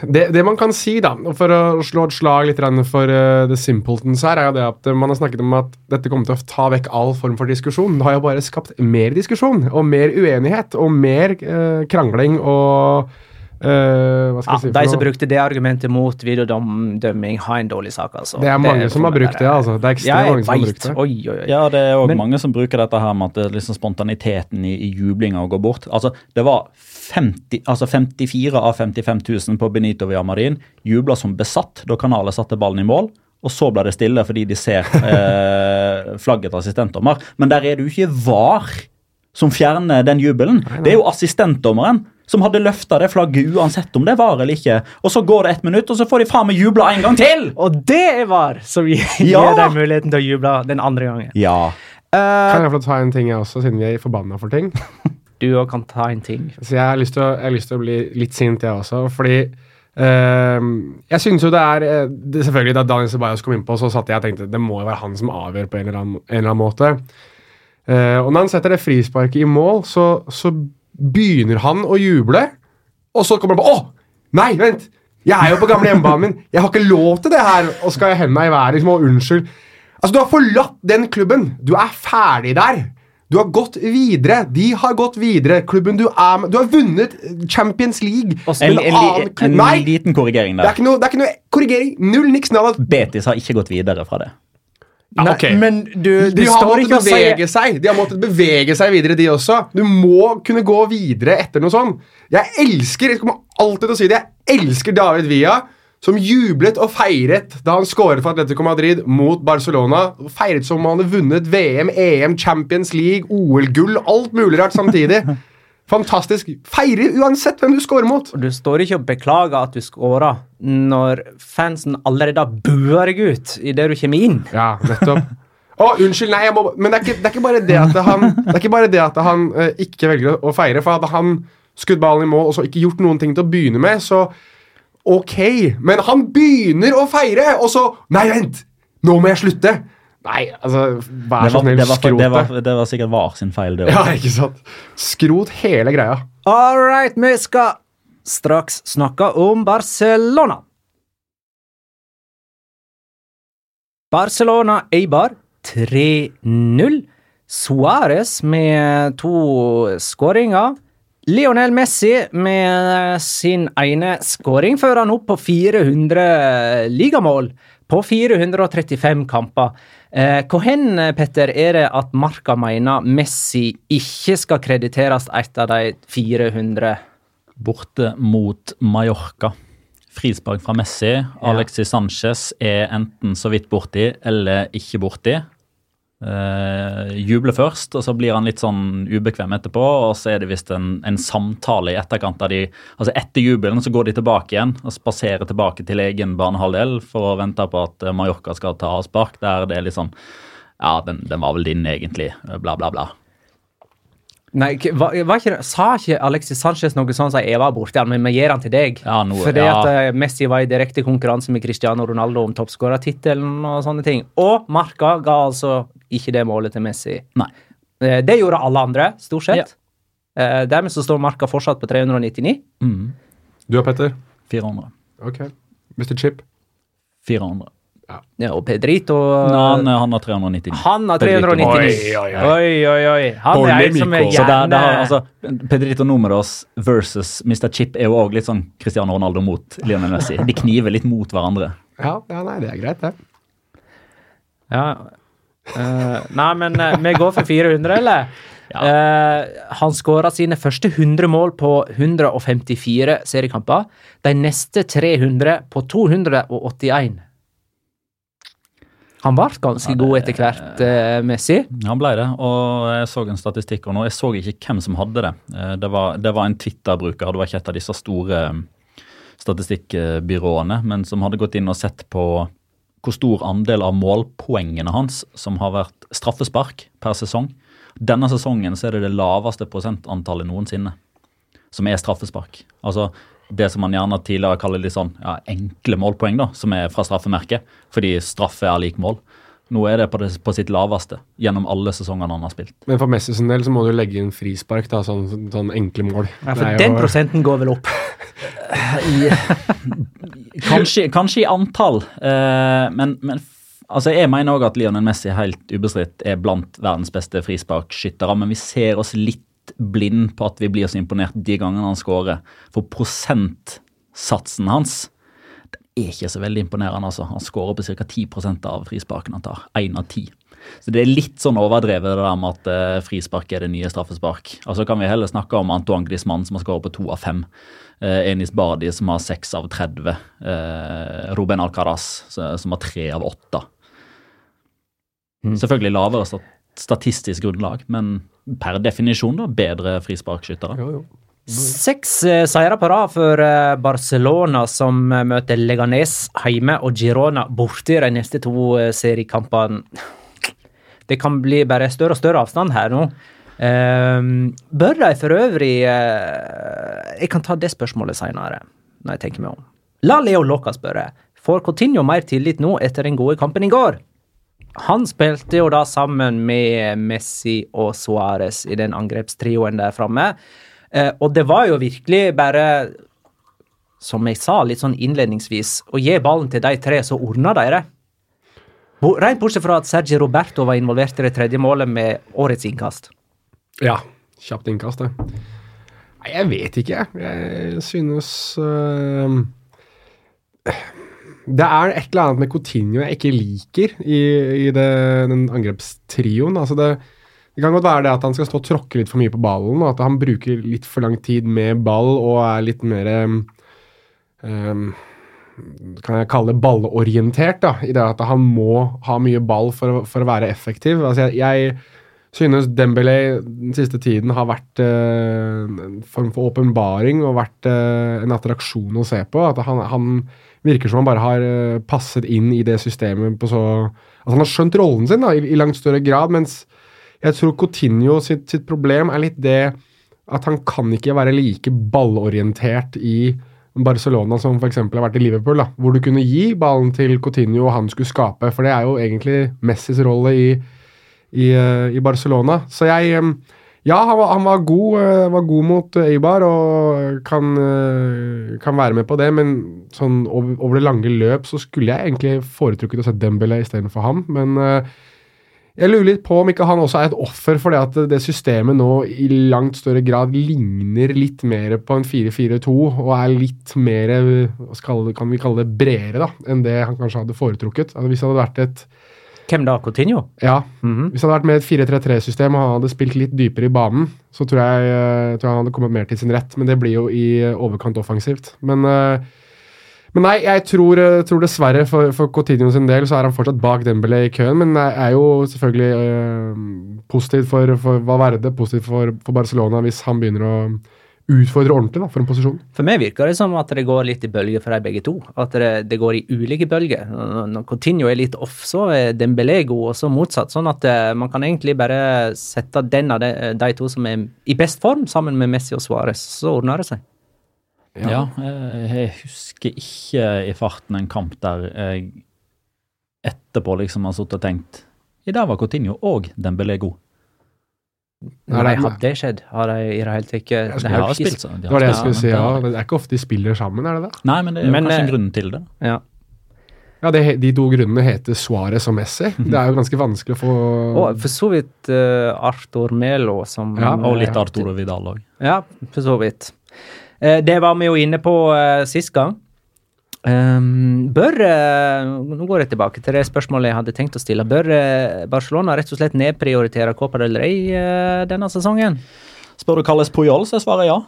det, det man kan si, da, for å slå et slag litt for uh, The Simpletons her, er jo det at man har snakket om at dette kommer til å ta vekk all form for diskusjon. Det har jo bare skapt mer diskusjon og mer uenighet og mer uh, krangling og Eh, hva skal Ja, jeg si de som noe? brukte det argumentet mot videodømming, har en dårlig sak, altså. Det er mange som har brukt det, altså. Det er ekstremt Ja, mange som har brukt det. Oi, oi, oi. Ja, det er òg mange som bruker dette her med at det er liksom spontaniteten i, i jublinga går bort. Altså, det var 50, altså 54 av 55 000 på Benito Villamarin jubla som besatt da Kanalet satte ballen i mål. Og så ble det stille fordi de ser eh, flagget til assistentdommer. Men der er det jo ikke VAR som fjerner den jubelen. Det er jo assistentdommeren som hadde løfta det flagget uansett om det var eller ikke. Og så går det ett minutt, og så får de faen meg jubla en gang til! Og det var som gir Ja! gir deg muligheten til å juble den andre gangen. Ja. Uh, Kan jeg få ta en ting, jeg også, siden vi er forbanna for ting? du òg kan ta en ting. Så jeg har lyst til å, jeg har lyst til å bli litt sint, jeg også. Fordi Uh, jeg synes jo det er eh, det, Selvfølgelig, da Daniel Ceballos kom innpå, så satt jeg og tenkte det må jo være han som avgjør på en eller annen, en eller annen måte. Uh, og når han setter det frisparket i mål, så, så begynner han å juble, og så kommer han på Å! Nei, vent! Jeg er jo på gamle hjemmebanen min. Jeg har ikke lov til det her! Og skal jeg henda i været liksom, og unnskyld. Altså, Du har forlatt den klubben. Du er ferdig der. Du har gått videre. De har gått videre. Klubben du er med Du har vunnet Champions League. En, en en, en liten korrigering Det er der. ikke noe, det er ikke noe korrigering. Null niks. Betis har ikke gått videre fra det. Nei, okay. Men du, De har måttet bevege seg De har måttet bevege seg videre, de også. Du må kunne gå videre etter noe sånt. Jeg elsker jeg kommer alltid til å si det, jeg elsker David Villa, som jublet og feiret da han skåret for Atletico Madrid mot Barcelona. Feiret som om han hadde vunnet VM, EM, Champions League, OL-gull, alt mulig rart samtidig. Fantastisk. Feire uansett hvem du scorer mot. Du står ikke og beklager at du scora når fansen allerede buer deg ut idet du kommer inn. Ja, nettopp. Å, unnskyld, nei, jeg må, men det er, ikke, det er ikke bare det at han, det er ikke, bare det at han eh, ikke velger å feire. For hadde han skutt ballen i mål og så ikke gjort noen ting til å begynne med, så ok. Men han begynner å feire, og så Nei, vent! Nå må jeg slutte! Nei, altså, vær Det så var, snill, det, var, skrot det, var, det var sikkert VAR sin feil, det Ja, ikke sant? Skrot hele greia. All right, vi skal straks snakke om Barcelona. Barcelona Eibar 3-0. Suárez med to skåringer. Lionel Messi med sin ene skåring fører han opp på 400 ligamål på 435 kamper. Eh, hvor hen, Petter, er det at Marka mener Messi ikke skal krediteres et av de 400? Borte mot Mallorca. Frispark fra Messi. Alexis Sanchez er enten så vidt borti eller ikke borti. Uh, jubler først, og så blir han litt sånn ubekvem etterpå. Og så er det visst en, en samtale i etterkant av de Altså etter jubelen så går de tilbake igjen og spaserer tilbake til egen banehalvdel for å vente på at eh, Mallorca skal ta avspark. Der det er litt sånn Ja, den, den var vel din, egentlig. Bla, bla, bla. Nei, var, var ikke, sa ikke Alexis Sanchez noe sånn som jeg var borti han, men vi gir han til deg? Ja, noe- Fordi ja. at eh, Messi var i direkte konkurranse med Cristiano Ronaldo om toppskårertittelen og sånne ting. Og Marka ga altså ikke det målet til Messi. Nei. Eh, Det gjorde alle andre, stort sett. Ja. Eh, Dermed så står Marka fortsatt på 399. Mm. Du og Petter? 400. Ok. Mr. Chip? 400. Ja, og Pedrito Nei, han, han har 399. Han har Pedrito. 399. Oi, oi, oi. oi. Han er en som er. Der, gjerne der har, altså, Pedrito Numeros versus Mr. Chip er jo òg litt sånn Cristiano Ronaldo mot Lionel Messi. De kniver litt mot hverandre. Ja, ja, nei, det er greit, det. Ja. Uh, nei, men uh, vi går for 400, eller? Eh, han skåra sine første 100 mål på 154 seriekamper. De neste 300 på 281. Han ble ganske god etter hvert, eh, Messi. Han ble det, og jeg så en statistikk og nå. Jeg så ikke hvem som hadde det. Eh, Det var, det var en Twitter-bruker, det var ikke et av disse store eh, statistikkbyråene, men som hadde gått inn og sett på hvor stor andel av målpoengene hans som har vært straffespark per sesong. Denne sesongen så er det det laveste prosentantallet noensinne som er straffespark. Altså det som man gjerne tidligere kaller litt sånn ja, enkle målpoeng, da, som er fra straffemerket, fordi straffe er lik mål. Nå er det på, det på sitt laveste gjennom alle sesongene han har spilt. Men for Messi sin del så må du legge inn frispark, da, sånn, sånn enkle mål. Ja, for er jo- den prosenten går vel opp. Kanskje, kanskje i antall, eh, men, men altså jeg mener òg at Lionel Messi helt ubestridt er blant verdens beste frisparkskyttere, men vi ser oss litt blind på at vi blir så imponert de gangene han scorer. For prosentsatsen hans den er ikke så veldig imponerende. altså. Han scorer på ca. 10% av frisparkene han tar. Én av ti. Så det er litt sånn overdrevet det der med at eh, frispark er det nye straffespark. Altså kan vi heller snakke om Antoine Griezmann som har skåret på to av fem. Eh, Enis Bardi som har seks av 30. Eh, Ruben Alcaraz som har tre av åtte. Selvfølgelig lavere stat statistisk grunnlag, men per definisjon da, bedre frisparkskyttere. Jo, jo. Seks eh, seire på rad for eh, Barcelona, som eh, møter Leganes hjemme og Girona borte i de neste to seriekampene. Det kan bli bare større og større avstand her nå. Ehm, bør de for øvrig eh, Jeg kan ta det spørsmålet seinere, når jeg tenker meg om. La Leo Locca spørre. Får Coutinho mer tillit nå etter den gode kampen i går? Han spilte jo da sammen med Messi og Suárez i den angrepstrioen der framme. Eh, og det var jo virkelig bare, som jeg sa litt sånn innledningsvis, å gi ballen til de tre, så ordna de det. Rent bortsett fra at Sergi Roberto var involvert i det tredje målet med årets innkast. Ja, kjapt innkast, det. Nei, jeg vet ikke, jeg. Jeg synes øh, Det er et eller annet med Coutinho jeg ikke liker i, i det, den angrepstrioen. Altså det, det kan godt være det at han skal stå og tråkke litt for mye på ballen, og at han bruker litt for lang tid med ball og er litt mer um, kan jeg kalle det ballorientert, da, i det at han må ha mye ball for, for å være effektiv. Altså jeg, jeg synes Dembélé den siste tiden har vært eh, en form for åpenbaring og vært eh, en attraksjon å se på. At han, han virker som han bare har eh, passet inn i det systemet på så Altså han har skjønt rollen sin da, i, i langt større grad, mens jeg tror Coutinho sitt, sitt problem er litt det at han kan ikke være like ballorientert i Barcelona som f.eks. har vært i Liverpool, da, hvor du kunne gi ballen til Coutinho og han skulle skape, for det er jo egentlig Messis rolle i, i, eh, i Barcelona. Så jeg Ja, han var, han var, god, eh, var god mot eh, Eibar og kan, eh, kan være med på det, men sånn over, over det lange løp så skulle jeg egentlig foretrukket å se Dembélé istedenfor ham. Men jeg lurer litt på om ikke han også er et offer for det at det systemet nå i langt større grad ligner litt mer på en 4-4-2 og er litt mer skal kan vi kalle det bredere da, enn det han kanskje hadde foretrukket. Altså, hvis det hadde vært et Hvem da? Coutinho? ja, Mhm. hvis han hadde vært med et 4-3-3-system og han hadde spilt litt dypere i banen, så tror jeg, eh, tror jeg han hadde kommet mer til sin rett, men det blir jo i eh, overkant offensivt. Men, eh, men nei, jeg tror, tror dessverre for, for Coutinho sin del så er han fortsatt bak Dembélé i køen, men er er jo selvfølgelig øh, positivt for, for Valverde, positivt for, for Barcelona hvis han begynner å utfordre ordentlig da, for en posisjon. For meg virker det som at det går litt i bølger for de begge to. At det, det går i ulike bølger. Når Coutinho er litt off, så er Dembélé god, og så motsatt. Sånn at eh, man kan egentlig bare sette den av de, de to som er i best form, sammen med Messi og Suárez. Så ordner det seg. Ja, ja, jeg husker ikke i farten en kamp der jeg etterpå liksom har sittet og tenkt I dag var Coutinho og Dembélé god. Nei, Nei, det- hadde det skjedd? Har de i det hele tatt ikke det De har spilt ikke- spilt sånn. Det var det jeg skulle si, ja. det- er ikke ofte de spiller sammen, er det det? Nei, men det er jo Men, kanskje en eh, grunn til det. Ja. Ja, det, De to grunnene heter Suárez og Messi. Det er jo ganske vanskelig å få Og for så vidt uh, Arthur Melo som Ja, Og litt Arthur Arturo Vidal òg. Ja, for så vidt. Uh, det var vi jo inne på uh, sist gang. Ehm, bør eh, Nå går jeg tilbake til det spørsmålet jeg hadde tenkt å stille. Bør eh, Barcelona rett og slett nedprioritere Copa del Rey eh, denne sesongen? Spør du Carles Puyol, så svarer jeg ja.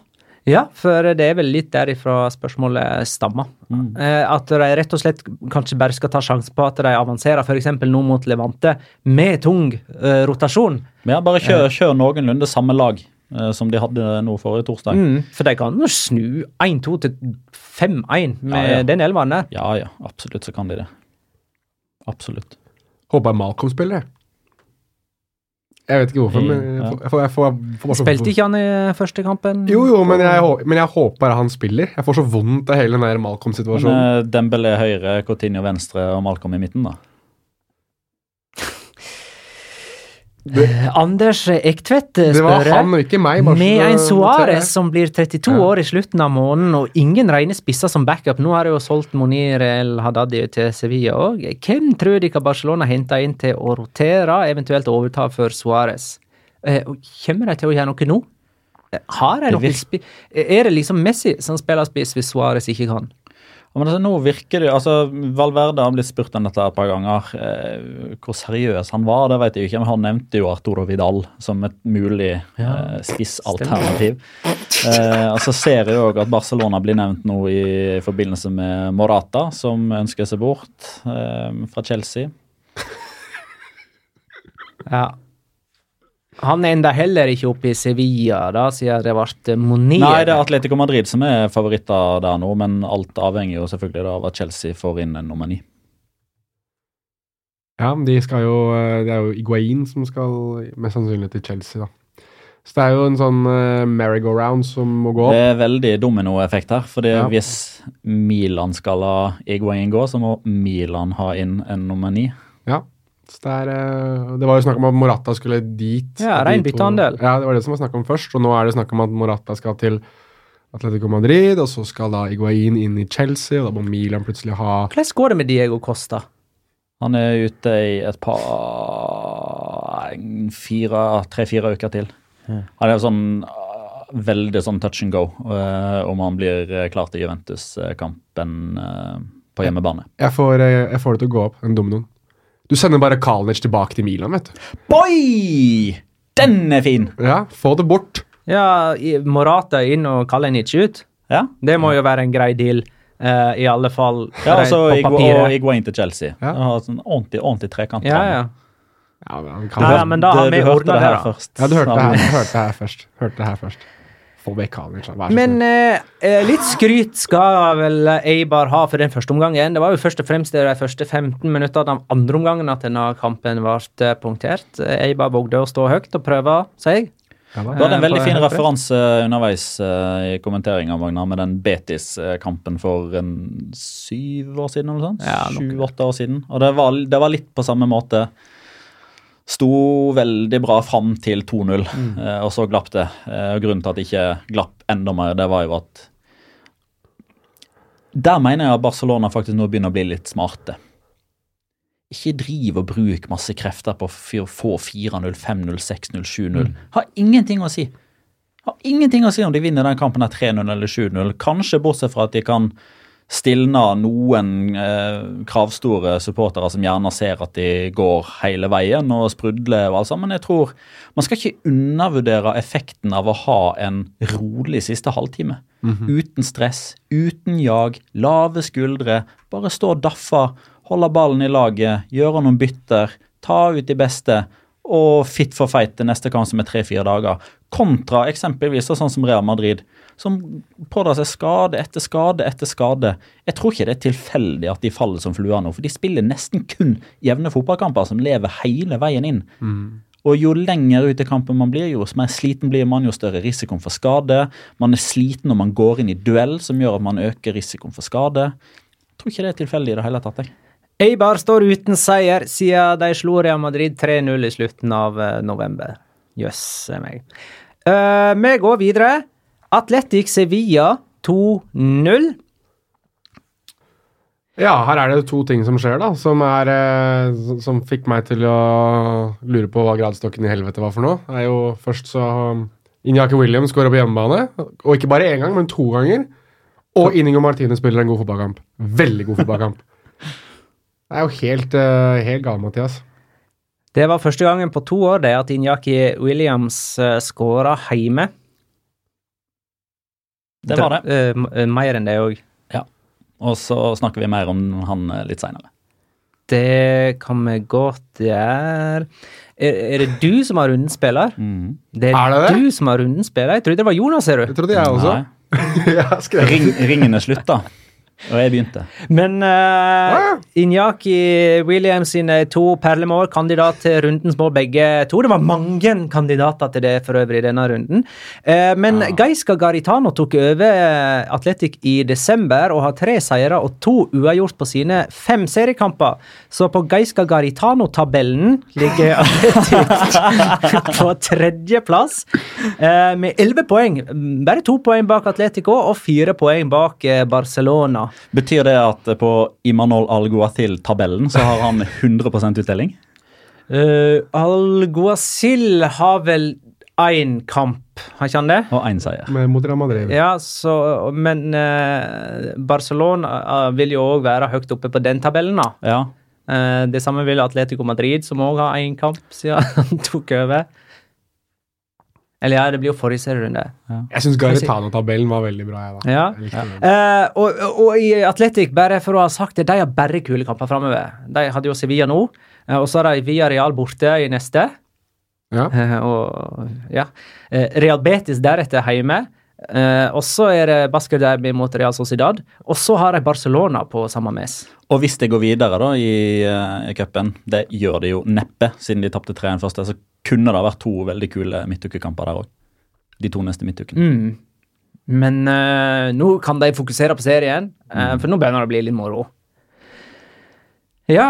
Ja, for det er vel litt derifra spørsmålet stammer. Mm. at de rett og slett kanskje bare skal ta sjansen på at de avanserer, f.eks. nå mot Levante, med tung uh, rotasjon. Ja, bare kjør, kjør noenlunde samme lag uh, som de hadde nå forrige torsdag. Mm, for de kan jo snu 1-2 til 5-1 med Ja, ja. den elveren der. Ja ja, absolutt så kan de det. Absolutt. Håper Malcolm spiller. Jeg vet ikke hvorfor, men jeg får, jeg får, jeg får, jeg Spilte ikke han i første kampen? Jo, jo, men jeg, men jeg håper han spiller. Jeg får så vondt av hele den der Malcolm-situasjonen. eh, Dembélé høyre, Coutinho venstre og Malcolm i midten, da. Eh, Anders Ektvedt eh, Det var spør han og ikke meg. bare med en Suárez som blir 32 Ja. år i slutten av måneden, og ingen rene spisser som backup. Nå har de jo solgt Monir El Hadadi til Sevilla òg. Hvem tror dere Barcelona henter inn til å rotere, eventuelt overta for Suárez? Eh, kommer de til å gjøre noe nå? Har de Det noe virker- Er det liksom Messi som spiller spiss hvis Suárez ikke kan? Men altså, nå virker det jo, altså Valverde har blitt spurt om dette et par ganger. Eh, hvor seriøs han var, det vet jeg ikke. Men han nevnte jo Arturo Vidal som et mulig Ja, eh, spissalternativ. Eh, og så ser jeg òg at Barcelona blir nevnt nå i forbindelse med Morata, som ønsker seg bort eh, fra Chelsea. Ja. Han enda heller ikke oppe i Sevilla, da, siden det ble Monet. Nei, det er Atletico Madrid som er favoritter der nå, men alt avhenger jo selvfølgelig da av at Chelsea får inn en nummer ni. Ja, de skal jo eh, Det er jo Iguain som skal mest sannsynlig til Chelsea, da. Så det er jo en sånn uh, merry-go-round som må gå Det er veldig dominoeffekt her. For Ja. hvis Milan skal la Iguain gå, så må Milan ha inn en nummer ni. Ja. Så det, er, eh, det var jo snakk om at Morata skulle dit. Ja, byttehandel. Ja, det var det som var snakk om først. Og nå er det snakk om at Morata skal til Atletico Madrid, og så skal da Iguain inn i Chelsea, og da må Milan plutselig ha Hvordan går det med Diego Costa? Han er ute i et par fire, tre-fire uker til. Han er jo sånn uh, veldig sånn touch and go uh, om han blir klar til Juventus-kampen på hjemmebane. jeg får, eh, jeg får det til å gå opp, en dominoen. Du sender bare Kalnic tilbake til Milan, vet du. Boy! Den er fin! Ja, få det bort. Ja, Morata inn og Kalinic ut. Ja. Det må jo være en grei deal. Uh, I alle fall Ja, altså, på papiret. og. Iguain til Chelsea. Ja. Og har sånn ordentlig, ordentlig trekant. Ja, ja. Ja, men kan men da har vi du ordnet det her da. først. Ja, du hørte det her, hørte det her først. Hørte det her først. Få vekk så Men eh, eh, litt skryt skal vel Eibar ha for den første omgangen. Det var jo først og fremst de første 15 minuttene av andre omgangen at denne kampen ble punktert. Eibar vågde å stå høyt og prøve seg. ja. Du hadde en Eh, veldig fin referanse underveis eh, i kommenteringa med den Betis-kampen for en syv år siden. eller noe sånt? Ja. Sju-åtte år siden. Og det var, det var litt på samme måte. Sto veldig bra fram til 2-0, Mm. eh, og så glapp det. Eh, og grunnen til at det ikke glapp enda mer, det var jo at Der mener jeg at Barcelona faktisk nå begynner å bli litt smarte. Ikke driv og bruk masse krefter på å få 4-0, 5-0, 6-0, 7-0. Har ingenting å si. Har ingenting å si om de vinner den kampen 3-0 eller 7-0. Kanskje bortsett fra at de kan stilne noen eh, kravstore supportere som gjerne ser at de går hele veien og sprudler og alt sammen. Men jeg tror man skal ikke undervurdere effekten av å ha en rolig siste halvtime. Uten stress, uten jag, lave skuldre. Bare stå og daffe, holde ballen i laget, gjøre noen bytter, ta ut de beste og fit for fight til neste kamp som er tre-fire dager. Kontra eksempelvis sånn som Real Madrid, som pådrar seg skade etter skade etter skade. Jeg tror ikke det er tilfeldig at de faller som fluer nå, for de spiller nesten kun jevne fotballkamper som lever hele veien inn. Og jo lenger ut i kampen man blir, jo mer sliten blir man, jo større risikoen for skade. Man er sliten når man går inn i duell, som gjør at man øker risikoen for skade. Jeg tror ikke det er tilfeldig i det hele tatt. jeg. Eibar står uten seier siden de slo Real Madrid 3-0 i slutten av eh, november. Jøss yes, meg. Uh, vi går videre. Atletic Sevilla 2-0. Ja, her er det to ting som skjer, da, som, er, eh, som- fikk meg til å lure på hva gradestokken i helvete var for noe. Det er jo først så um, Inyaki Williams skårer på hjemmebane, og ikke bare én gang, men to ganger. Og Inigo Martine spiller en god fotballkamp. Veldig god fotballkamp. Det er jo helt, uh, helt gal, Mathias. Det var første gangen på to år det at Inyaki Williams uh, skåra hjemme. Det var det. Uh, eh, mer enn det òg. Og så snakker vi mer om han eh, litt seinere. Det kan vi godt gjøre. Er, er det du som har runden spiller? Det er, Er det det? du som har runden spiller. Jeg trodde det var Jonas, ser Det trodde jeg også. Ring, ringene slutta, og jeg begynte. Men uh, Ah. Inyaki Williams sine to perlemål, kandidat til rundens mål begge to. Det var mange kandidater til det for øvrig i denne runden. Uh, men Gaisca Garitano tok over eh, Atletic i desember og har tre seire og to uavgjort på sine fem seriekamper. Så på Gaisca Garitano-tabellen ligger Atletic på tredjeplass uh, med elleve poeng. Bare to poeng bak Atletico og fire poeng bak eh, Barcelona. Betyr det at på Imanol Alguatil-tabellen så har han 100% uttelling? Uh, Alguacil har vel én kamp, har ikke han det? Og én seier. Med, mot Real Madrid. Ja, så, men uh, Barcelona eh, vil jo òg være høyt oppe på den tabellen, da. Ja. Uh, det samme vil Atletico Madrid, som òg har én kamp siden han tok over. Eller ja, det blir jo forrige serierunde. Jeg syns Garitano-tabellen var veldig bra. Jeg, da. Ja. Jeg likte. Eh, og, og i Atletic, bare for å ha sagt det, de har bare kule kamper framover. De hadde jo Sevilla nå, eh, og så har de Via Real borte i neste. Ja. Eh, og ja. Eh, Real Betis deretter hjemme. Eh, og så er det Basker Derby mot Real Sociedad. Og så har de Barcelona på samme mes. Og hvis det går videre da i, uh, i cupen, det gjør det jo neppe, siden de tapte 3-1 første, så kunne det vært to veldig kule midtukekamper der òg. De to neste midtukene. Mm. Men uh, nå kan de fokusere på serien, eh, for nå begynner det å bli litt moro. Ja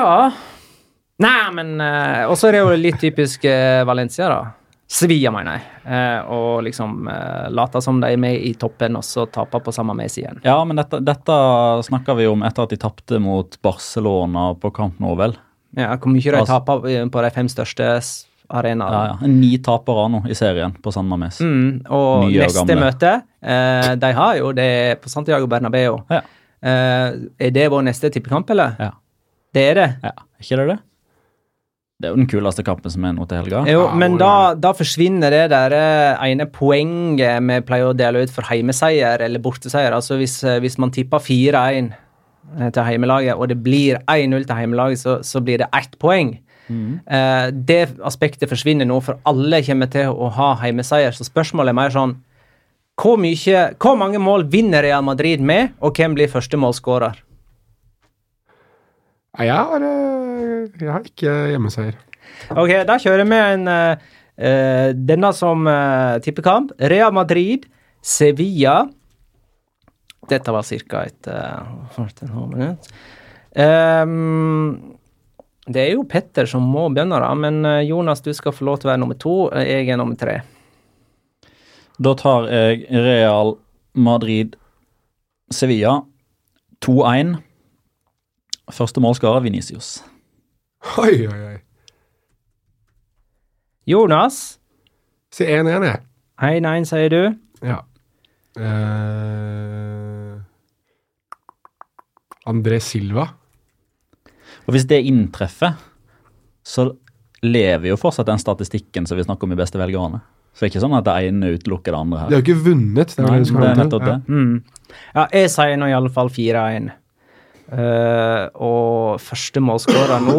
Nei, men uh, Og så er det jo litt typisk Valencia, da. Sevilla, mener jeg. Eh, og liksom uh, late som de er med i toppen, og så tape på samme mes igjen. Ja, men dette, dette snakker vi om etter at de tapte mot Barcelona på Camp Nou, vel? Ja, Hvor mye de Altså- taper eh, på de fem største arenaene. Ja, ja. Ni tapere nå i serien på San Mames. Mm, og Nye neste og møte eh, De har jo det på Santiago Bernabeu. Ja. Eh, er det vår neste tippekamp, eller? Ja. Det er det. Ja, ikke det det? Det er jo den kuleste kampen som er nå til helga. Jo, men da, da forsvinner det der eh, ene poenget vi pleier å dele ut for heimeseier eller borteseier. Altså hvis, eh, hvis man tipper 4-1 eh, til heimelaget, og det blir 1-0 til heimelaget, så, så blir det ett poeng. Eh, det aspektet forsvinner nå, for alle kommer til å ha heimeseier. Så spørsmålet er mer sånn hvor, mye, hvor mange mål vinner Real Madrid med, og hvem blir første målskårer? Har, eh, jeg har ikke hjemmeseier. Ok, da kjører vi en eh, eh, denne som uh, tippekamp. Real Madrid, Sevilla Dette var ca. et uh, minutt. Um, det er jo Petter som må begynne, da, men Jonas, du skal få lov til å være nummer to. Jeg er nummer tre. Da tar jeg Real Madrid Sevilla 2-1. Første målskårer Venicius. Oi, oi, oi. Jonas, Si 1-1, jeg. 1-1, sier du. Ja. Uh, André Silva. Og hvis det inntreffer, så lever jo fortsatt den statistikken som vi snakker om i Beste velgerne. Så det er ikke sånn at det ene utelukker det andre her. De har jo ikke vunnet. Det er Nei, det det er nettopp det. Mm. Ja, jeg sier nå i alle fall 4-1. Eh, og første målskårer nå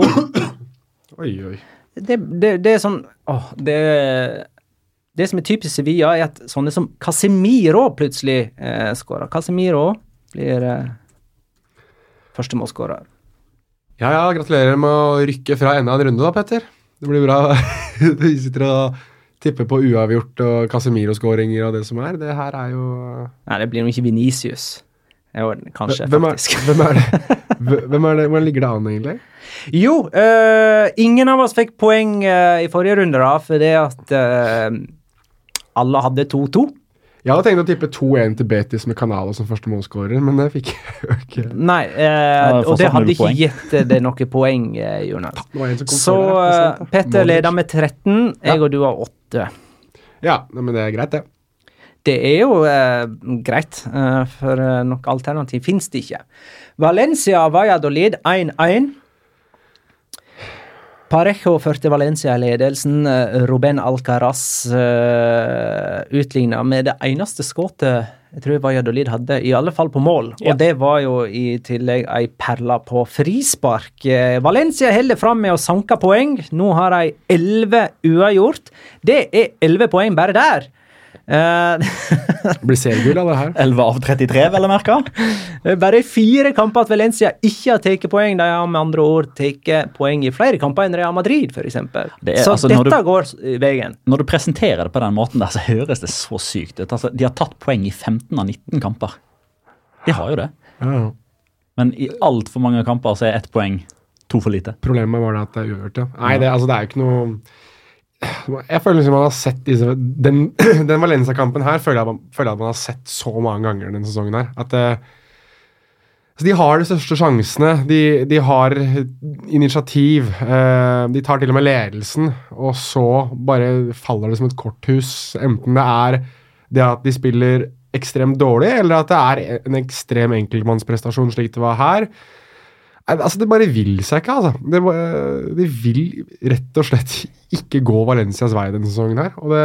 Oi, oi. det, det, det er sånn åh, det, det som er typisk Sevilla, er at sånne som Casemiro plutselig uh, skårer. Casemiro blir uh, første målskårer. Ja, ja, gratulerer med å rykke fra enda en runde, da, Petter. Det blir bra. Vi sitter og tipper på uavgjort og Casemiro-skåringer og det som er. Det her er jo Nei, det blir jo ikke Venicius. Jo, kanskje, hvem er, faktisk. hvem er det? Hvem er det? Hvordan ligger det an, egentlig? Jo, eh, ingen av oss fikk poeng eh, i forrige runde, da, fordi at eh, alle hadde 2-2. Jeg hadde tenkt å tippe 2-1 til Betis med Canala som første målskårer, men det fikk jeg jo ikke. Nei, eh, og det hadde ikke gitt det noe poeng, Jonas. Det var en som kom Så. Petter leder med 13, jeg Ja. og du har 8. Ja, men det er greit, det. Det er jo eh, greit, eh, for eh, noe alternativ finnes det ikke. Valencia Valladolid 1-1. Parejo førte Valencia i ledelsen. Eh, Ruben Alcaraz uh, utligna med det eneste skuddet jeg tror Valladolid hadde, i alle fall på mål. Ja. Og det var jo i tillegg ei perle på frispark. Eh, Valencia holder fram med å sanke poeng. Nå har de elleve uavgjort. Det er elleve poeng bare der. Eh, blir seriegull av det her. 11 av 33, vel å merke. Det er bare fire kamper at Valencia ikke har tatt poeng. De har med andre ord tatt poeng i flere kamper enn Real Madrid, f.eks. Det Så altså, dette du- går veien. Når du presenterer det på den måten der, så høres det så sykt ut. Altså, de har tatt poeng i 15 av 19 kamper. De har jo det. Ja. Men i altfor mange kamper så er ett poeng to for lite. Problemet var det at det er uavgjort, ja. Nei, det, altså, det er jo ikke noe Jeg føler liksom man har sett disse Den, den Valencia-kampen her føler jeg, føler jeg at man har sett så mange ganger denne sesongen her. At det, De har de største sjansene. De, de har initiativ. Eh, de tar til og med ledelsen, og så bare faller det som et korthus. Enten det er det at de spiller ekstremt dårlig, eller at det er en ekstrem enkeltmannsprestasjon, slik det var her. Altså, Det bare vil seg ikke, altså. Det, bare- det vil rett og slett ikke gå Valencias vei denne sesongen her. Og det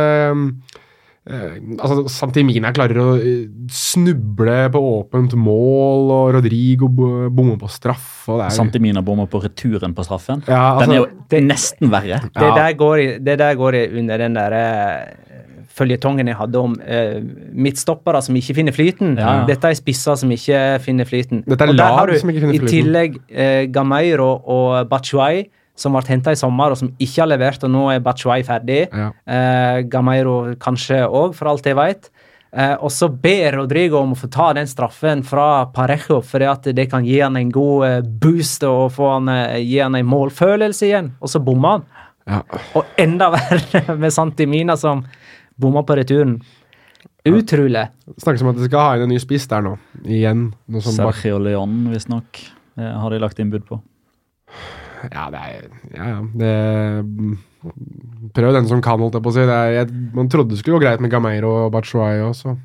eh, altså, Santimina klarer å eh, snuble på åpent mål, og Rodrigo bo- bommer på straff. Og det er, Santimina bommer på returen på straffen. Ja, Den er jo jo nesten verre. Det, Ja. der går det der går under den der eh, føljetongen jeg hadde om eh, midtstoppere som ikke finner flyten. Ja. Dette er spisser som ikke finner flyten. Dette er Og lag du som ikke finner flyten. I tillegg eh, Gameiro og Bachuay, som ble henta i sommer og som ikke har levert, og nå er Bachuay ferdig. Ja. Eh, Gameiro kanskje òg, for alt jeg veit. Eh, og så ber Rodrigo om å få ta den straffen fra Parejo, fordi at det kan gi han en god eh, boost og få han, eh, gi han en målfølelse igjen. Og så bommer han. ja. Og enda verre med Santimina som bomma på returen. Utrolig. Snakkes om at de skal ha inn en ny spiss der nå. Igjen. Noe som bak Sergio Leon, visstnok, eh, har de lagt innbud på. Ja, det er Ja, ja. Det, prøv den som kan, holdt jeg på å si. Det er, jeg, man trodde det skulle gå greit med Gameiro og Bachuay også.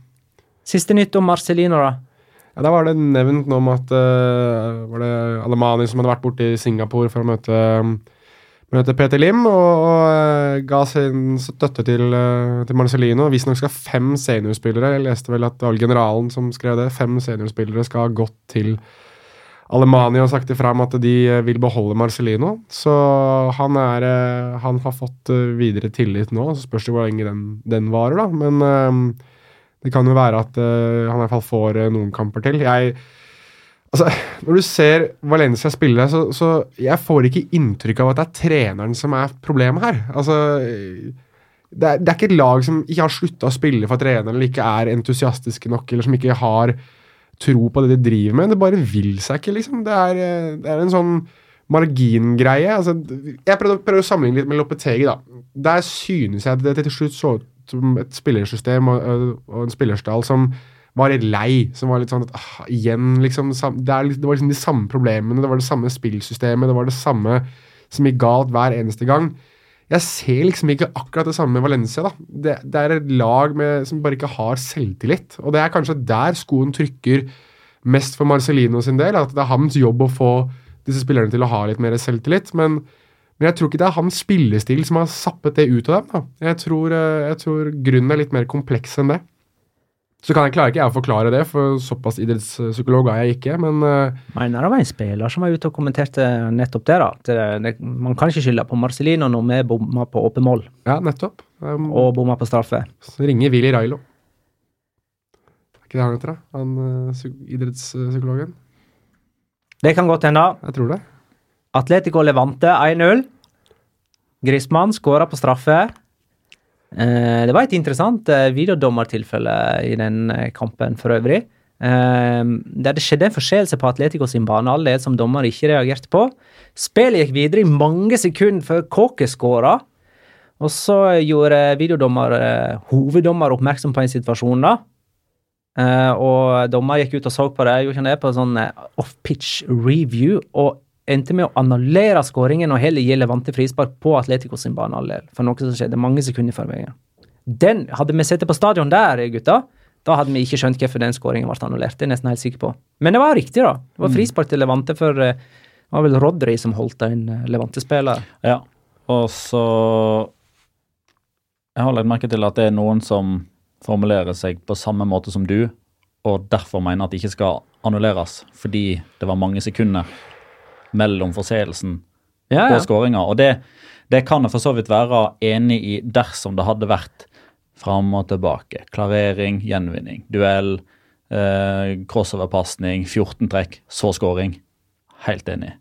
Siste nytt om Marcelino, da. Ja, Da var det nevnt noe om at uh, var det Alemani som hadde vært borte i Singapore for å møte, møte Peter Lim, og, og eh, ga sin støtte til, uh, til Marcellino. Visstnok skal fem seniorspillere Jeg leste vel at det var generalen som skrev det. Fem seniorspillere skal ha gått til Alemania og sagt ifra om at de eh, vil beholde Marcellino. Så han, er, eh, han har fått eh, videre tillit nå. Så spørs det hvor lenge den, den varer, da. Men eh, det kan jo være at eh, han i hvert fall får eh, noen kamper til. Jeg Altså, Når du ser Valencia spille, så, så jeg får ikke inntrykk av at det er treneren som er problemet her. Altså, det er, det er ikke et lag som ikke har slutta å spille for treneren, eller ikke er entusiastiske nok, eller som ikke har tro på det de driver med. Det bare vil seg ikke, liksom. Det er, det er en sånn margingreie. Altså, jeg prøvde, prøvde å sammenligne litt med Lopetegi. da. Der synes jeg det til slutt så ut som et spillersystem og, og en spillerstall som var litt lei. Som var litt sånn at ah, igjen, liksom det, er, det var liksom de samme problemene, det var det samme spillsystemet, det var det samme som gikk galt hver eneste gang. Jeg ser liksom ikke akkurat det samme med Valencia. da. Det, det er et lag med, som bare ikke har selvtillit. Og det er kanskje der skoen trykker mest for Marcelino sin del. At det er hans jobb å få disse spillerne til å ha litt mer selvtillit. Men, men jeg tror ikke det er hans spillestil som har sappet det ut av dem. da. Jeg tror, eh, jeg tror grunnen er litt mer kompleks enn det. Så kan jeg, klarer ikke jeg å forklare det, for såpass idrettspsykolog er jeg ikke. Men uh, Men det var en spiller som var ute og kommenterte nettopp det. da. Det, det, man kan ikke skylde på Marcelino når vi bomma på åpen mål ja, nettopp. Um, og bomma på straffe. Så ringer Willy Railo. Er ikke det han heter, da? Han uh, idrettspsykologen? Det kan godt hende. Jeg tror det. Atletico Levante 1-0. Grismann skåra på straffe. Eh, det var et interessant eh, videodommertilfelle i den eh, kampen for øvrig. Der det skjedde en forseelse på Atletico sin banehalvdel som dommer ikke reagerte på. Spillet gikk videre i mange sekunder før Kåke skåra. Og så gjorde videodommer, hoveddommer oppmerksom på en situasjon, da. Og dommer gikk ut og så på det, gjorde ikke det, på en sånn off-pitch review, og endte med å annullere skåringen og heller gi Levante frispark på Atletico sin banehalvdel. For noe som skjedde mange sekunder før veien. Den, hadde vi sett på stadion der, gutta, da hadde vi ikke skjønt hvorfor den skåringen ble annullert. Det er jeg nesten helt sikker på. Men det var riktig, da. Det var frispark til Levante for eh, det var vel Rodri som holdt en eh, Levante-spiller. Ja, og så Jeg har lagt merke til at det er noen som formulerer seg på samme måte som du, og derfor mener at det ikke skal annulleres, fordi det var mange sekunder mellom forseelsen Ja, og ja. skåringa. Og det, det kan jeg for så vidt være enig i dersom det hadde vært fram og tilbake. Klarering, gjenvinning, duell, eh, crossoverpasning, 14 trekk, så skåring. Helt enig.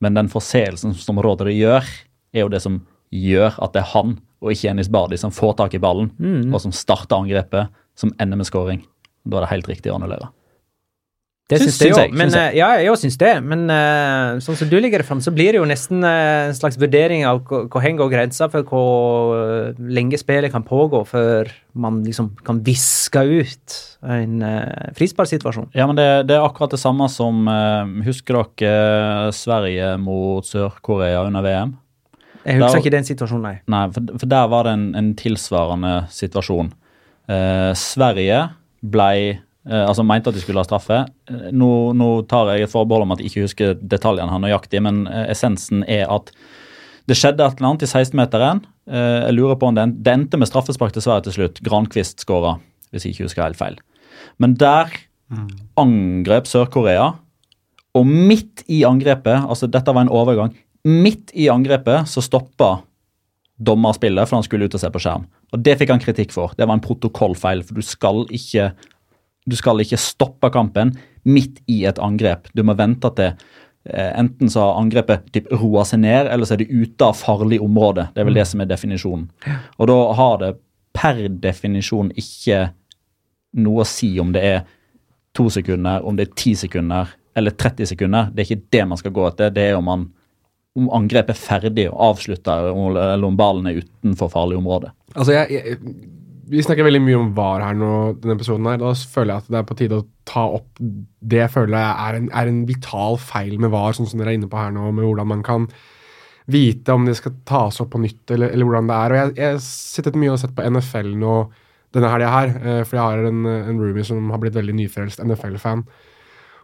Men den forseelsen som Rodri gjør, er jo det som gjør at det er han og ikke Enis Bardi som får tak i ballen, og som starter angrepet, som ender med skåring. Da er det helt riktig å annullere. Det Syns- syns jeg. Men syns jeg. eh, ja, jeg syns det. Men uh, sånn som du ligger det fram, så blir det jo nesten uh, en slags vurdering av hvor hen går grensa for hvor lenge spillet kan pågå før man liksom kan viske ut en uh, frisparksituasjon. Ja, men det, det er akkurat det samme som Husker dere Sverige mot Sør-Korea under VM? Jeg husker der, ikke den situasjonen, nei. Nei, for, for der var det en, en tilsvarende situasjon. Sverige ble eh, Altså mente at de skulle ha straffe. Eh, nå, nå tar jeg et forbehold om at jeg ikke husker detaljene her nøyaktig, men eh, essensen er at det skjedde et eller annet i 16-meteren. Eh, jeg lurer på om det, det endte med straffespark til Sverige til slutt. Grankvist skåra, hvis jeg ikke husker helt feil. Men der angrep Sør-Korea, og midt i angrepet, altså dette var en overgang, midt i angrepet så stoppa dommerspillet, for han skulle ut og se på skjerm. Og Det fikk han kritikk for. Det var en protokollfeil, for du skal ikke, du skal ikke stoppe kampen midt i et angrep. Du må vente til eh, enten så har angrepet typ roa seg ned, eller så er det ute av farlig område. Det er vel det som er definisjonen. Og da har det per definisjon ikke noe å si om det er to sekunder, om det er ti sekunder eller 30 sekunder. Det er ikke det man skal gå etter. Det er om, man, om angrepet er ferdig og avslutta, eller om ballen er utenfor farlig område. Altså, jeg, jeg, vi snakker veldig mye om VAR her nå, denne episoden her. Da føler jeg at det er på tide å ta opp det jeg føler er en, er en vital feil med VAR, sånn som dere er inne på her nå, med hvordan man kan vite om det skal tas opp på nytt, eller, eller hvordan det er. Og jeg, jeg sittet mye og sett på NFL nå denne helga her, eh, for jeg har en, en roomie som har blitt veldig nyfrelst NFL-fan.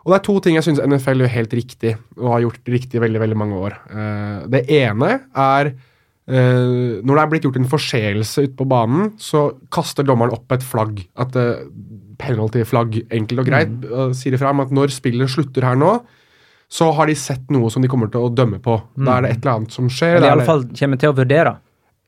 Og det er to ting jeg syns NFL gjør helt riktig, og har gjort riktig i veldig, veldig mange år. Eh, det ene er eh, når det er blitt gjort en forseelse ute på banen, så kaster dommeren opp et flagg. At uh, Penalty-flagg, enkelt og greit, og sier ifra om at når spillet slutter her nå, så har de sett noe som de kommer til å dømme på. Da er det et eller annet som skjer. Eller iallfall i er alle fall kommer til å vurdere.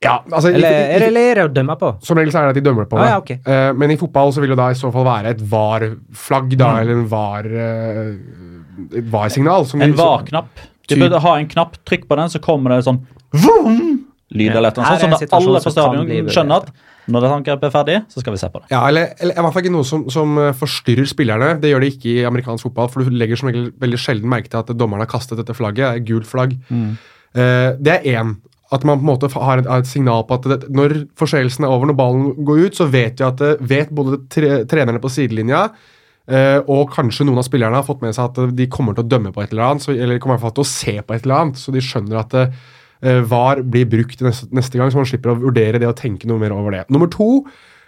ja, altså, Eller ikke- det, ikke- eller er det å dømme på? som regel så er det at de dømmer på Ah, det. ja, okay. uh, men i fotball så vil det da i så fall være et VAR-flagg, da, eller en VAR, uh, var signal som En var-knapp. Du burde ha en knapp, trykk på den, så kommer det sånn vroom, lyd eller et eller Her annet er en sånn, alle på stadion skjønner at når det angrepet er ferdig, så skal vi se på det. Ja, eller, eller i hvert fall ikke noe som, som eh, forstyrrer spillerne. Det gjør det ikke i amerikansk fotball, for du legger som regel veldig sjelden merke til at dommeren har kastet dette flagget. et Gult flagg. Eh, det er én. At man på en måte har et, har et signal på at det, når forseelsen er over, når ballen går ut, så vet at det, vet både tre, trenerne på sidelinja eh, og kanskje noen av spillerne har fått med seg at de kommer til å dømme på et eller annet, så, eller kommer i hvert fall til å se på et eller annet, så de skjønner at eh, VAR blir brukt neste, neste gang, så man slipper å vurdere det og tenke noe mer over det. Nummer to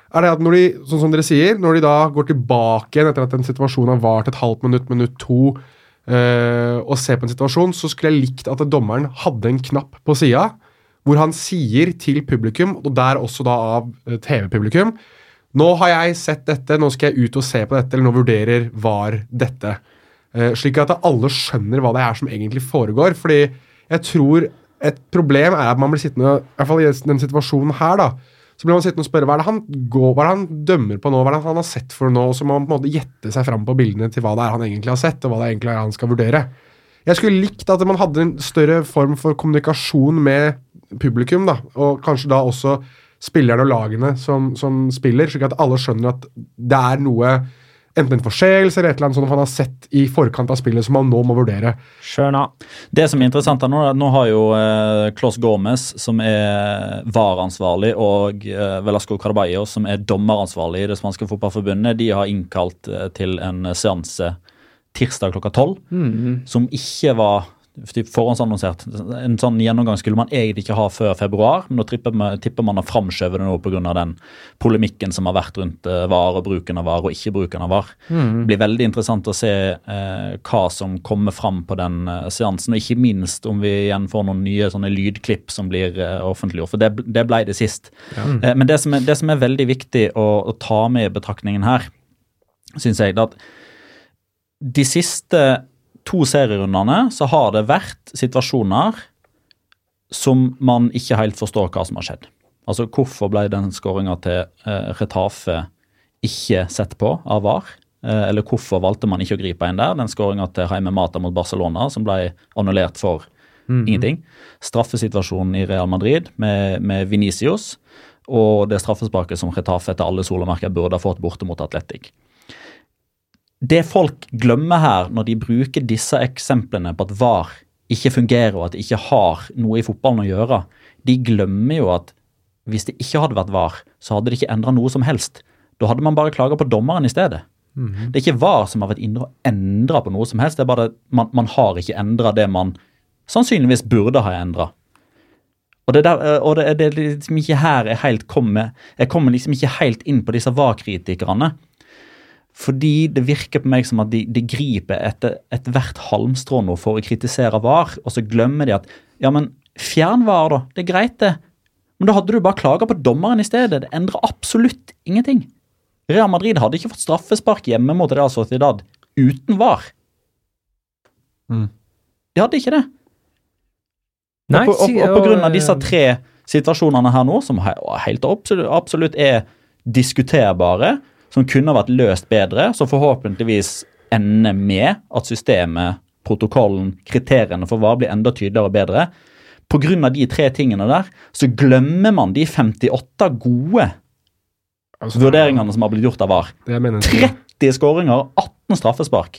er det at når de, sånn som dere sier, når de da går tilbake igjen etter at en situasjon har vart et halvt minutt, minutt to, eh, og ser på en situasjon, så skulle jeg likt at dommeren hadde en knapp på sida hvor han sier til publikum, og der også da av eh, TV-publikum Nå har jeg sett dette, nå skal jeg ut og se på dette, eller nå vurderer VAR dette. Eh, slik at alle skjønner hva det er som egentlig foregår. Fordi jeg tror et problem er at man blir sittende, i hvert fall i den situasjonen her, da, så blir man sittende og spørre hva er det han går, hva er det han dømmer på nå, hva er det han har sett for nå, og så må man på en måte gjette seg fram på bildene til hva det er han egentlig har sett, og hva det egentlig er han skal vurdere. Jeg skulle likt at man hadde en større form for kommunikasjon med publikum, da, og kanskje da også spillerne og lagene som, som spiller, slik at alle skjønner at det er noe Enten en forseelse eller et eller annet sånt han har sett i forkant av spillet som han nå må vurdere. Skjønner. Det som er interessant her nå, er at nå har jo eh, Klos Gomez, som er VAR-ansvarlig, og eh, Velasco Caraballo, som er dommeransvarlig i det spanske fotballforbundet, de har innkalt eh, til en seanse tirsdag klokka tolv, som ikke var forhåndsannonsert. En sånn gjennomgang skulle man egentlig ikke ha før februar, men nå tipper man, tipper man å framskjøve det nå pga. den polemikken som har vært rundt eh, VAR og bruken av VAR og ikke bruken av VAR. Det blir veldig interessant å se eh, hva som kommer fram på den eh, seansen, og ikke minst om vi igjen får noen nye sånne lydklipp som blir eh, offentliggjort, for det, det ble det sist. Eh, men det som, er, det som er veldig viktig å, å ta med i betraktningen her, syns jeg, det at de siste to serierundene så har det vært situasjoner som man ikke helt forstår hva som har skjedd. Altså hvorfor ble den skåringa til eh, Retafe ikke sett på av VAR? Eh, eller hvorfor valgte man ikke å gripe inn der? Den skåringa til Jaime Mata mot Barcelona som ble annullert for ingenting. Straffesituasjonen i Real Madrid med, med Venicius. Og det straffesparket som Retafe etter alle solemerker burde ha fått borte mot Atletic det folk glemmer her, når de bruker disse eksemplene på at VAR ikke fungerer og at det ikke har noe i fotballen å gjøre, de glemmer jo at hvis det ikke hadde vært VAR, så hadde det ikke endra noe som helst. Da hadde man bare klaga på dommeren i stedet. Det er ikke VAR som har vært inne og endra på noe som helst. det er bare at Man, man har ikke endra det man sannsynligvis burde ha endra. Og det, der, og det, det er liksom ikke her jeg helt kommer Jeg kommer liksom ikke helt inn på disse VAR-kritikerne. Fordi det virker på meg som at de, de griper etter ethvert halmstrå nå for å kritisere VAR, og så glemmer de at ja, men fjern VAR, da. Det er greit, det. Men da hadde du bare klaga på dommeren i stedet. Det endrer absolutt ingenting. Real Madrid hadde ikke fått straffespark hjemme mot Real Sociedad uten VAR. Mm. De hadde ikke det. Nei, og, på, og, og på grunn av disse eh, tre situasjonene her nå, som helt absolutt, absolutt er diskuterbare, som kunne vært løst bedre, som forhåpentligvis ender med at systemet, protokollen, kriteriene for hva blir enda tydeligere og bedre. Av de tre tingene der, så glemmer man de 58 gode Altså, vurderingene som har blitt gjort av VAR. Det jeg mener 30 skåringer, 18 straffespark.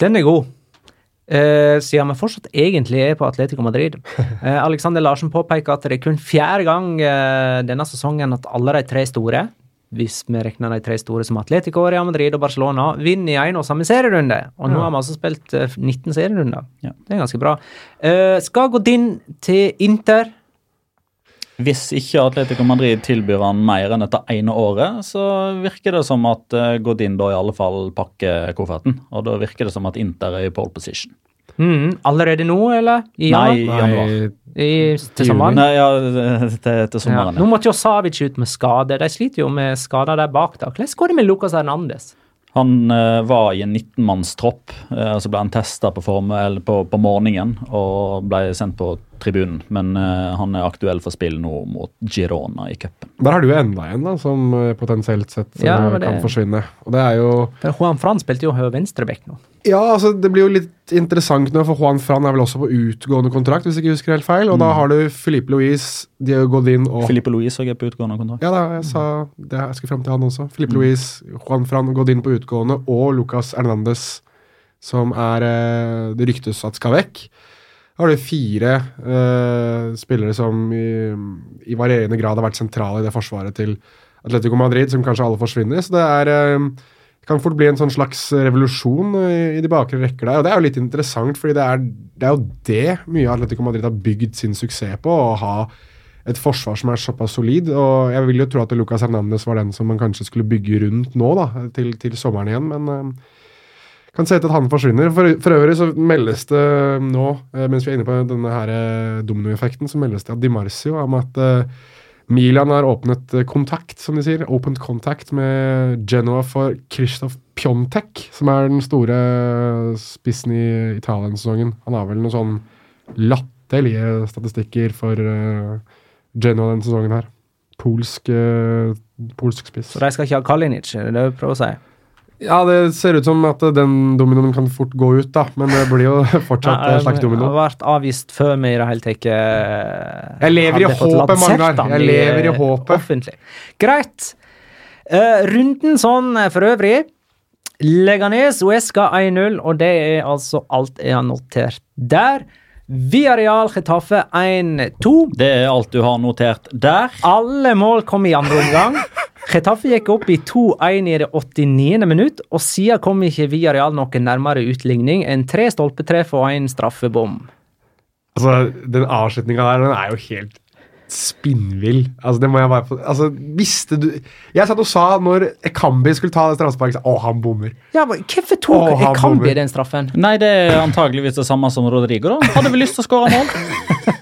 Den er god. Eh, siden vi fortsatt egentlig er på Atletico Madrid. Eh, Alexander Larsen påpeker at det er kun fjerde gang eh, denne sesongen at alle de tre store, hvis vi regner de tre store som Atletico, Real Madrid og Barcelona, vinner i en og samme serierunde. Og nå Ja. har vi altså spilt eh, 19 serierunder. Ja. Det er ganske bra. Uh, skal gå din til Inter. Hvis ikke Atletico Madrid tilbyr han mer enn dette ene året, så virker det som at uh, Godin da i alle fall pakker kofferten. Og da virker det som at Inter er i pole position. Mhm. Allerede nå, eller? I Nei, i januar. I, til sommeren? Nei, ja, til, til Ja. sommeren. Nå måtte jo Savic ut med skade. De sliter jo med skader der bak. da. Hvordan går det med Lucas Hernandez? Han uh, var i en 19-mannstropp, uh, så ble han testa på, på, på morgenen og ble sendt på tribunen. Men uh, han er aktuell for spill nå mot Girona i cupen. Der har du enda en da, som eh, potensielt sett eh, Ja, det- kan forsvinne. Og det er jo For Juan Fran spilte jo venstreback nå. Ja, altså det blir jo litt interessant nå, for Juan Fran er vel også på utgående kontrakt, hvis jeg ikke husker helt feil. Og da har du Filipe Louise, Diego Godin og Filippe Louise også er på utgående kontrakt. Ja da, jeg sa det. Jeg skulle fram til han også. Filipe Luis, Juan Fran Godin på utgående, og Lucas Hernandez, som er Det ryktes at skal vekk. Har du fire uh, spillere som i, i varierende grad har vært sentrale i det forsvaret til Atletico Madrid, som kanskje alle forsvinner. Så det er uh, kan fort bli en sånn slags revolusjon i, i de bakre rekker der. Og det er jo litt interessant, fordi det er, det er jo det mye Atletico Madrid har bygd sin suksess på. Å ha et forsvar som er såpass solid. Og jeg vil jo tro at Lucas Hernandez var den som man kanskje skulle bygge rundt nå, da, til, til sommeren igjen. Men eh, kan se ut at han forsvinner. For, for øvrig så meldes det nå, eh, mens vi er inne på denne her eh, dominoeffekten, så meldes det av Di Marcio om at uh, Milan har åpnet kontakt, som de sier, opened contact med Genoa for Kristoff Pjontek, som er den store spissen i Italia-sesongen. Han har vel noen sånn latterlige statistikker for uh, Genoa denne sesongen her. Polsk, uh, polsk spiss. Så de skal ikke ha Kalinic, er det det du prøver å si? Ja, det ser ut som at eh, den dominoen kan fort gå ut, da. Men det blir jo fortsatt en slags domino. Har vært avvist før vi i det hele tatt eh, Jeg lever i håpet, Magnar. Jeg lever i eh, håpet. Offentlig. Greit. Eh, runden sånn eh, for øvrig. Leganes Uesca 1-0, og det er altså alt jeg har notert der. Viareal Chetaffe 1-2. Det er alt du har notert der. Alle mål kom i andre omgang. Getafe gikk opp i 2-1 i det 89. minutt, og siden kom ikke Villarreal noen nærmere utligning enn tre stolpetreff og en straffebom. Altså, Den avslutninga der, den er jo helt spinnvill. Altså, det må jeg bare få Altså, visste du Jeg satt og sa når Ekambi skulle ta det straffesparket Å, han bommer. Ja, men Hvorfor tok Ekambi den straffen? Nei, det er antageligvis det samme som Rodrigo, da. Hadde vi lyst til å skåre mål?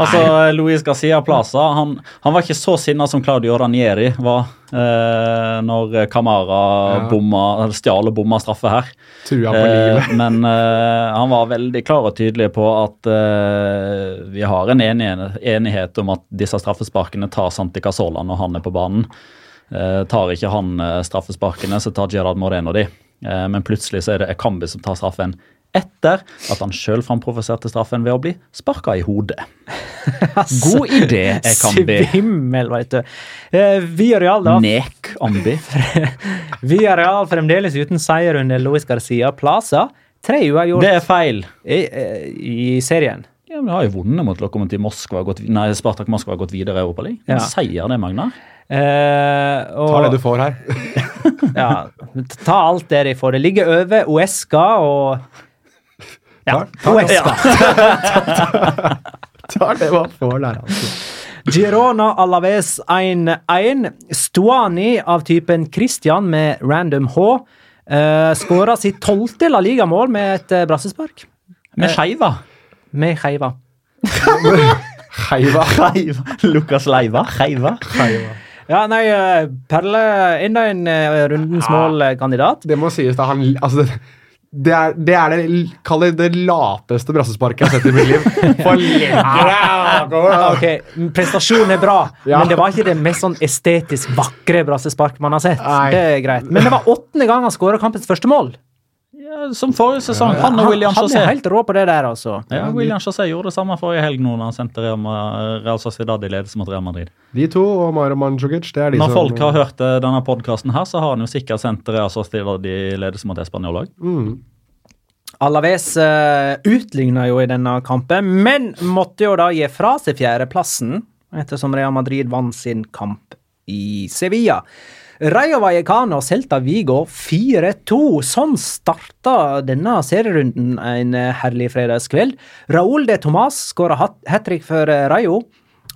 altså, Luis Garcia Plaza han, han var ikke så sinna som Claudio Ranieri var eh, når Camara Ja. bomma, stjal og bomma straffe her. Trua på Eh, men eh, han var veldig klar og tydelig på at eh, vi har en enighet, enighet om at disse straffesparkene tar Santi Casola når han er på banen. Eh, tar ikke han eh, straffesparkene, så tar Gerard Moreno de. Eh, men plutselig så er det Ekambi som tar straffen etter at han sjøl framprovoserte straffen ved å bli sparka i hodet. God idé, be. Svimmel, veit du. Eh, Villarreal, da. Nek Ambi. Villarreal fremdeles uten seier under Luis Garcia Plaza. Tre uavgjort Det er feil. i, eh, i serien. Ja, men De har jo vunnet mot Lokomotiv Moskva, gått, nei, Spartak Moskva har gått videre i Europaligaen. Ja. Ja. Seier det, Magnar. Eh, og, Ta det du får her. ja, ta alt det de får. Det ligger over Uesca og Ja, Ta- ta- Uesca. Ta det man får der, altså. Girona Alaves 1-1. Stuani av typen Christian med random H uh, skåra sitt tolvte La Liga-mål med et uh, brassespark. Med skeiva. Med skeiva. Heiva. Skeiva. Lukas Leiva. Skeiva. Ja, nei, eh, Perle enda en uh, rundens målkandidat. Det må sies, da. Han, altså, det, det er det, er det Kall det det lateste brassesparket jeg har sett i mitt liv. For Ja, okay. Prestasjonen er bra, Ja. men det var ikke det mest sånn estetisk vakre brassespark man har sett. Nei. Det er greit. Men det var åttende gang han skåra kampens første mål. Som forrige sesong. Han og William han er helt rå på det der, altså. Ja, William Chassé gjorde det samme forrige helg nå når han sendte Real Sociedad i ledelse mot Real Madrid. De to og Mario Mandzukic, det er de Når som folk har hørt eh, denne podkasten her, så har han jo sikkert sendt Real Sociedad i ledelse mot Español òg. mm. Alaves uh, utligna jo i denne kampen, men måtte jo da gi fra seg fjerdeplassen ettersom Real Madrid vant sin kamp i Sevilla. Rayo Vallecano Celta Vigo 4-2. Sånn starta denne serierunden en eh, herlig fredagskveld. Raúl de Tomàs skåra hat trick for eh, Rayo.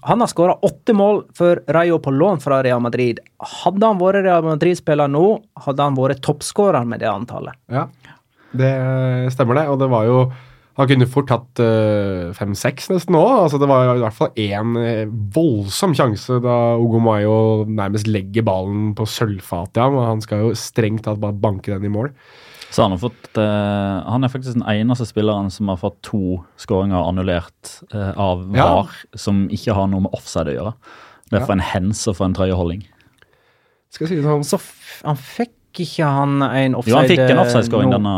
Han har skåra åtte mål for Rayo på lån fra Real Madrid. Hadde han vært Real Madrid-spiller nå, hadde han vært toppskårer med det antallet. Ja, det stemmer det. Og det var jo Han kunne fort hatt uh, fem-seks nesten òg. Altså, det var i hvert fall én eh, voldsom sjanse da Ogo Mayo nærmest legger ballen på sølvfatet. Ja, han skal jo strengt tatt bare banke den i mål. Så han har fått uh, Han er faktisk den eneste spilleren som har fått to skåringer annullert uh, av Ja. Som ikke har noe med offside å gjøre. Det er for en hens og for en trøyeholding. Skal jeg si det sånn Så f han fikk ikke han en offside Jo, han fikk en offside-skåring no. denne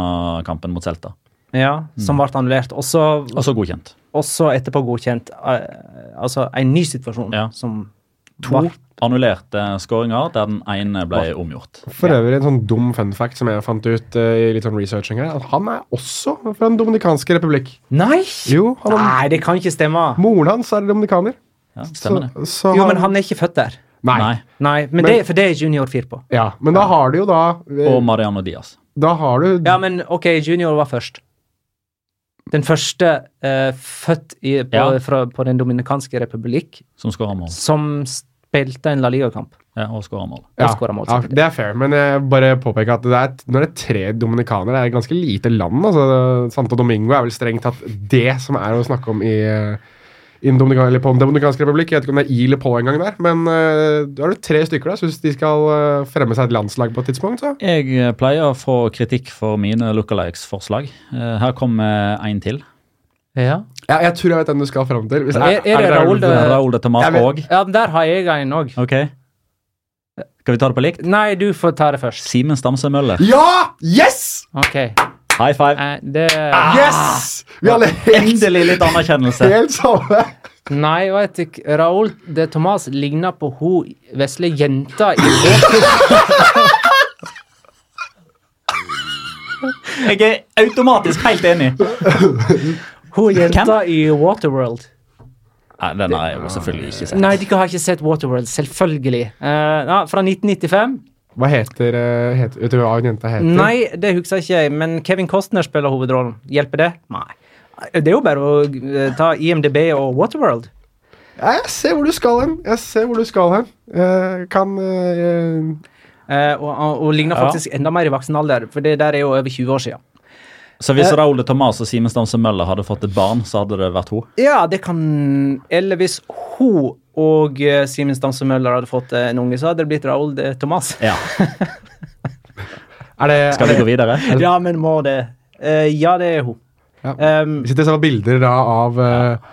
kampen mot Celta. Ja, som ble annullert. Og så godkjent. Og så etterpå godkjent eh, altså en ny situasjon Ja. som To annullerte skåringer der den ene ble omgjort. For øvrig en sånn dum fun fact som jeg fant ut uh, i litt sånn researching her. At han er også fra Den dominikanske republikk. Nei! Jo, han Nei, det kan ikke stemme. moren hans er dominikaner. Ja, stemmer det. Så, så Jo, men han er ikke født der. Nei. Nei. Nei, men, Men- det, for det er Junior Firpo. Ja, men da har du jo da eh, Og Mariano Diaz. Da har du Ja, men OK, Junior var først. Den første eh, født i, på, Ja. fra, på Den dominikanske republikk Som skåra mål. som spilte en La Liga-kamp. Ja, og skåra mål. Ja, mål, ja, det er fair, men jeg bare påpeker at det er, når det er tre dominikanere, det er et ganske lite land. altså Santo Domingo er vel strengt tatt det som er å snakke om i, eh, Dominikan, eller på Den dominikanske republikk. Jeg vet ikke om det er i eller på engang der, men uh, da har du tre stykker der. Så hvis de skal uh, fremme seg et landslag på et tidspunkt, så Jeg eh, pleier å få kritikk for mine lookalikes-forslag. Uh, Her kommer en til. Ja. ja, Jeg tror jeg vet hvem du skal fram til. Hvis, Er- er det Raoul? de- Raoul de Tomas Jeg vet- òg. ja, der har jeg en òg. Ok. Skal vi ta det på likt? Nei, du får ta det først. Simen Stamse Møller. Ja! Yes! OK. High five. Eh, det Yes! Vi alle helt, Endelig litt anerkjennelse. helt samme. Nei, vet ikke. Raoul de Thomas ligner på hun vesle jenta i Jeg er automatisk helt enig. Hun jenta i Waterworld. Nei, Den har jeg jo selvfølgelig ikke sett. Nei, dere har ikke sett Waterworld. Selvfølgelig. Uh, ja, fra 1995. Hva heter, eh, heter Vet du hva jenta heter? Nei, det husker ikke jeg, men Kevin Costner spiller hovedrollen. Hjelper det? Nei. Det er jo bare å eh, ta IMDb og Waterworld. Ja, jeg ser hvor du skal hen. Jeg ser hvor du skal hen. Jeg kan eh, Eh, og, og, ligner ligner Ja. faktisk enda mer i voksen alder, for det der er jo over 20 år siden. Så hvis Eh. Thomas og Simen Stamse Møller hadde fått et barn, så hadde det vært hun? Ja, det kan Eller hvis hun og uh, Simen Stamse Møller hadde fått eh, en unge, så hadde det blitt Raoul de Thomas. Ja. Er det, Skal vi det, gå videre? Ja, men må det? Uh, ja, det er hun. Ja. Um, Vi sitter og ser på bilder da av uh,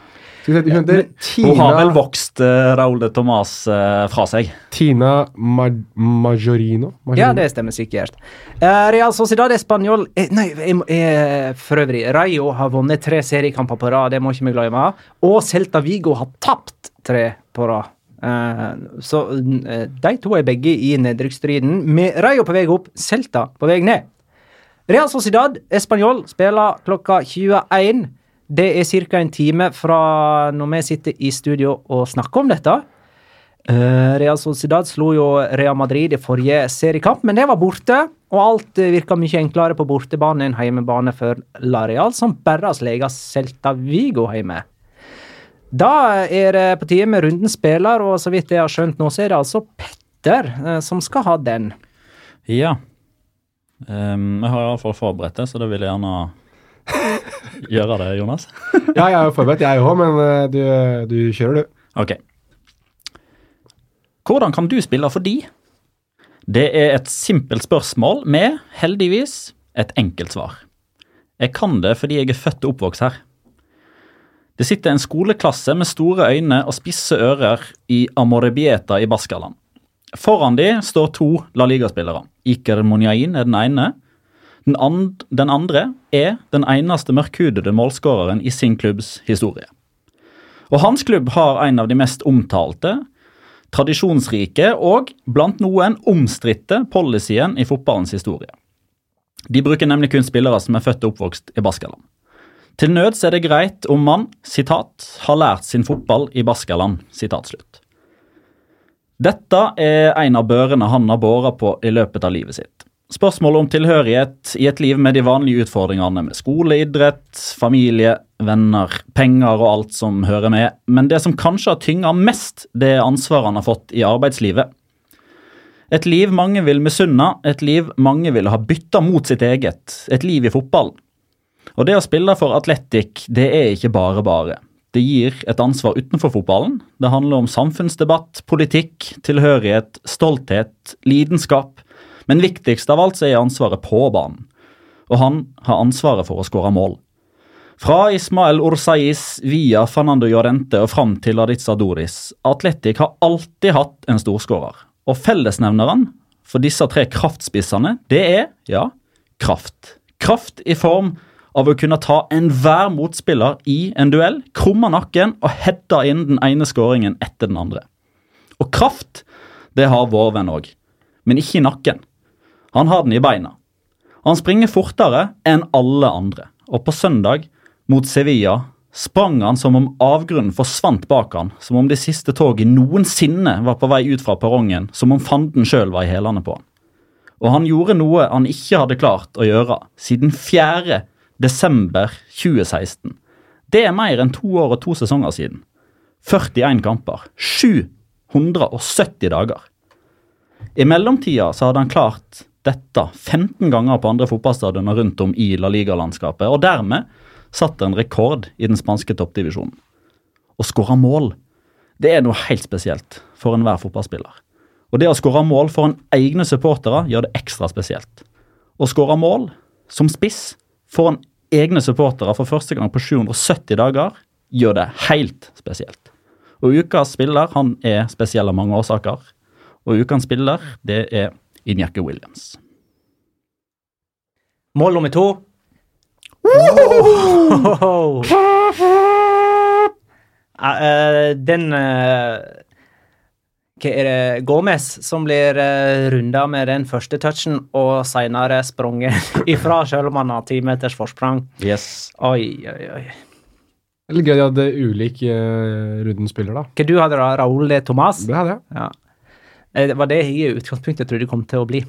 Hun heter Hun har vel vokst uh, Raúl de Tomàs uh, fra seg. Tina Ma Majorino. Majorino. Ja, det stemmer sikkert. Uh, Real Sociedad Español eh, Nei, eh, for øvrig. Rayo har vunnet tre seriekamper på rad, det må ikke vi glemme. Og Celta Vigo har tapt tre på rad. Uh, så eh, de to er begge i nedrykksstriden, med Rayo på vei opp, Celta på vei ned. Real Sociedad Español spiller klokka 21. Det er ca. en time fra når vi sitter i studio og snakker om dette. Eh, Real Sociedad slo jo Real Madrid i forrige seriekamp, men det var borte. Og alt eh, virka mye enklere på bortebane enn hjemmebane for La Real, som bare har slega Celta Vigo hjemme. Da er det på tide med rundens spiller, og så vidt jeg har skjønt nå, så er det altså Petter eh, som skal ha den. Ja. Um, jeg har iallfall forberedt det, så det vil jeg gjerne gjøre det, Jonas. Ja, jeg er jo forberedt, jeg òg, men eh, du, du kjører, du. Ok. Hvordan kan du spille for de? Det er et simpelt spørsmål med, heldigvis, et enkelt svar. Jeg kan det fordi jeg er født og oppvokst her. Det sitter en skoleklasse med store øyne og spisse ører i Amorebieta i Baskaland. Foran de står to La Liga-spillere. Iker Monjain er den ene. Den, and den andre er den eneste mørkhudede målskåreren i sin klubbs historie. Og hans klubb har en av de mest omtalte, tradisjonsrike og blant noen omstridte policyen i fotballens historie. De bruker nemlig kun spillere som er født og oppvokst i Baskaland. Til nøds er det greit om man, citat, har lært sin fotball i Baskaland, slutt. Dette er en av børene han har båret på i løpet av livet sitt. Spørsmålet om tilhørighet i et liv med de vanlige utfordringene med skole, idrett, familie, venner, penger og alt som hører med, men det som kanskje har tynga mest, det er ansvaret han har fått i arbeidslivet. Et liv mange vil misunne, et liv mange vil ha bytta mot sitt eget, et liv i fotballen. Og det å spille for Atletic, det er ikke bare bare. Det gir et ansvar utenfor fotballen. Det handler om samfunnsdebatt, politikk, tilhørighet, stolthet, lidenskap. Men viktigst av alt så er ansvaret på banen. Og han har ansvaret for å skåre mål. Fra Ismael Orsais via Fernando Llorente og fram til Aditza Doris. Atletic har alltid hatt en storskårer. Og fellesnevneren for disse tre kraftspissene, det er, ja, kraft. Kraft i form av å kunne ta enhver motspiller i en duell, krumme nakken og hedde inn den ene skåringen etter den andre. Og kraft, det har vår venn òg, men ikke i nakken. Han har den i beina. Han springer fortere enn alle andre, og på søndag mot Sevilla sprang han som om avgrunnen forsvant bak han, som om det siste toget noensinne var på vei ut fra perrongen, som om fanden sjøl var i hælene på han. Og han gjorde noe han ikke hadde klart å gjøre siden 4. desember 2016. Det er mer enn to år og to sesonger siden. 41 kamper. 770 dager. I mellomtida så hadde han klart dette 15 ganger på andre fotballstadioner rundt om i La Liga-landskapet, og dermed satt en rekord i den spanske toppdivisjonen. Å skåre mål, det er noe helt spesielt for enhver fotballspiller. Og det å skåre mål for en egne supportere gjør det ekstra spesielt. Å skåre mål som spiss foran egne supportere for første gang på 770 dager gjør det helt spesielt. Og ukas spiller han er spesiell av mange årsaker. Og ukas spiller, det er Injake Williams. Mål nummer to. Wow. Eh, eh, den eh, Hva er det Gomez som blir runda med den første touchen, og seinere sprunget ifra, selv om han har ti meters forsprang. Yes. Oi, oi, oi. Det er litt gøy de hadde ulik uh, rundens spiller, da. Hva du hadde da? Raúl de Tomàs? Det hadde jeg. Ja. Eh, Det var det jeg i utgangspunktet trodde det kom til å bli.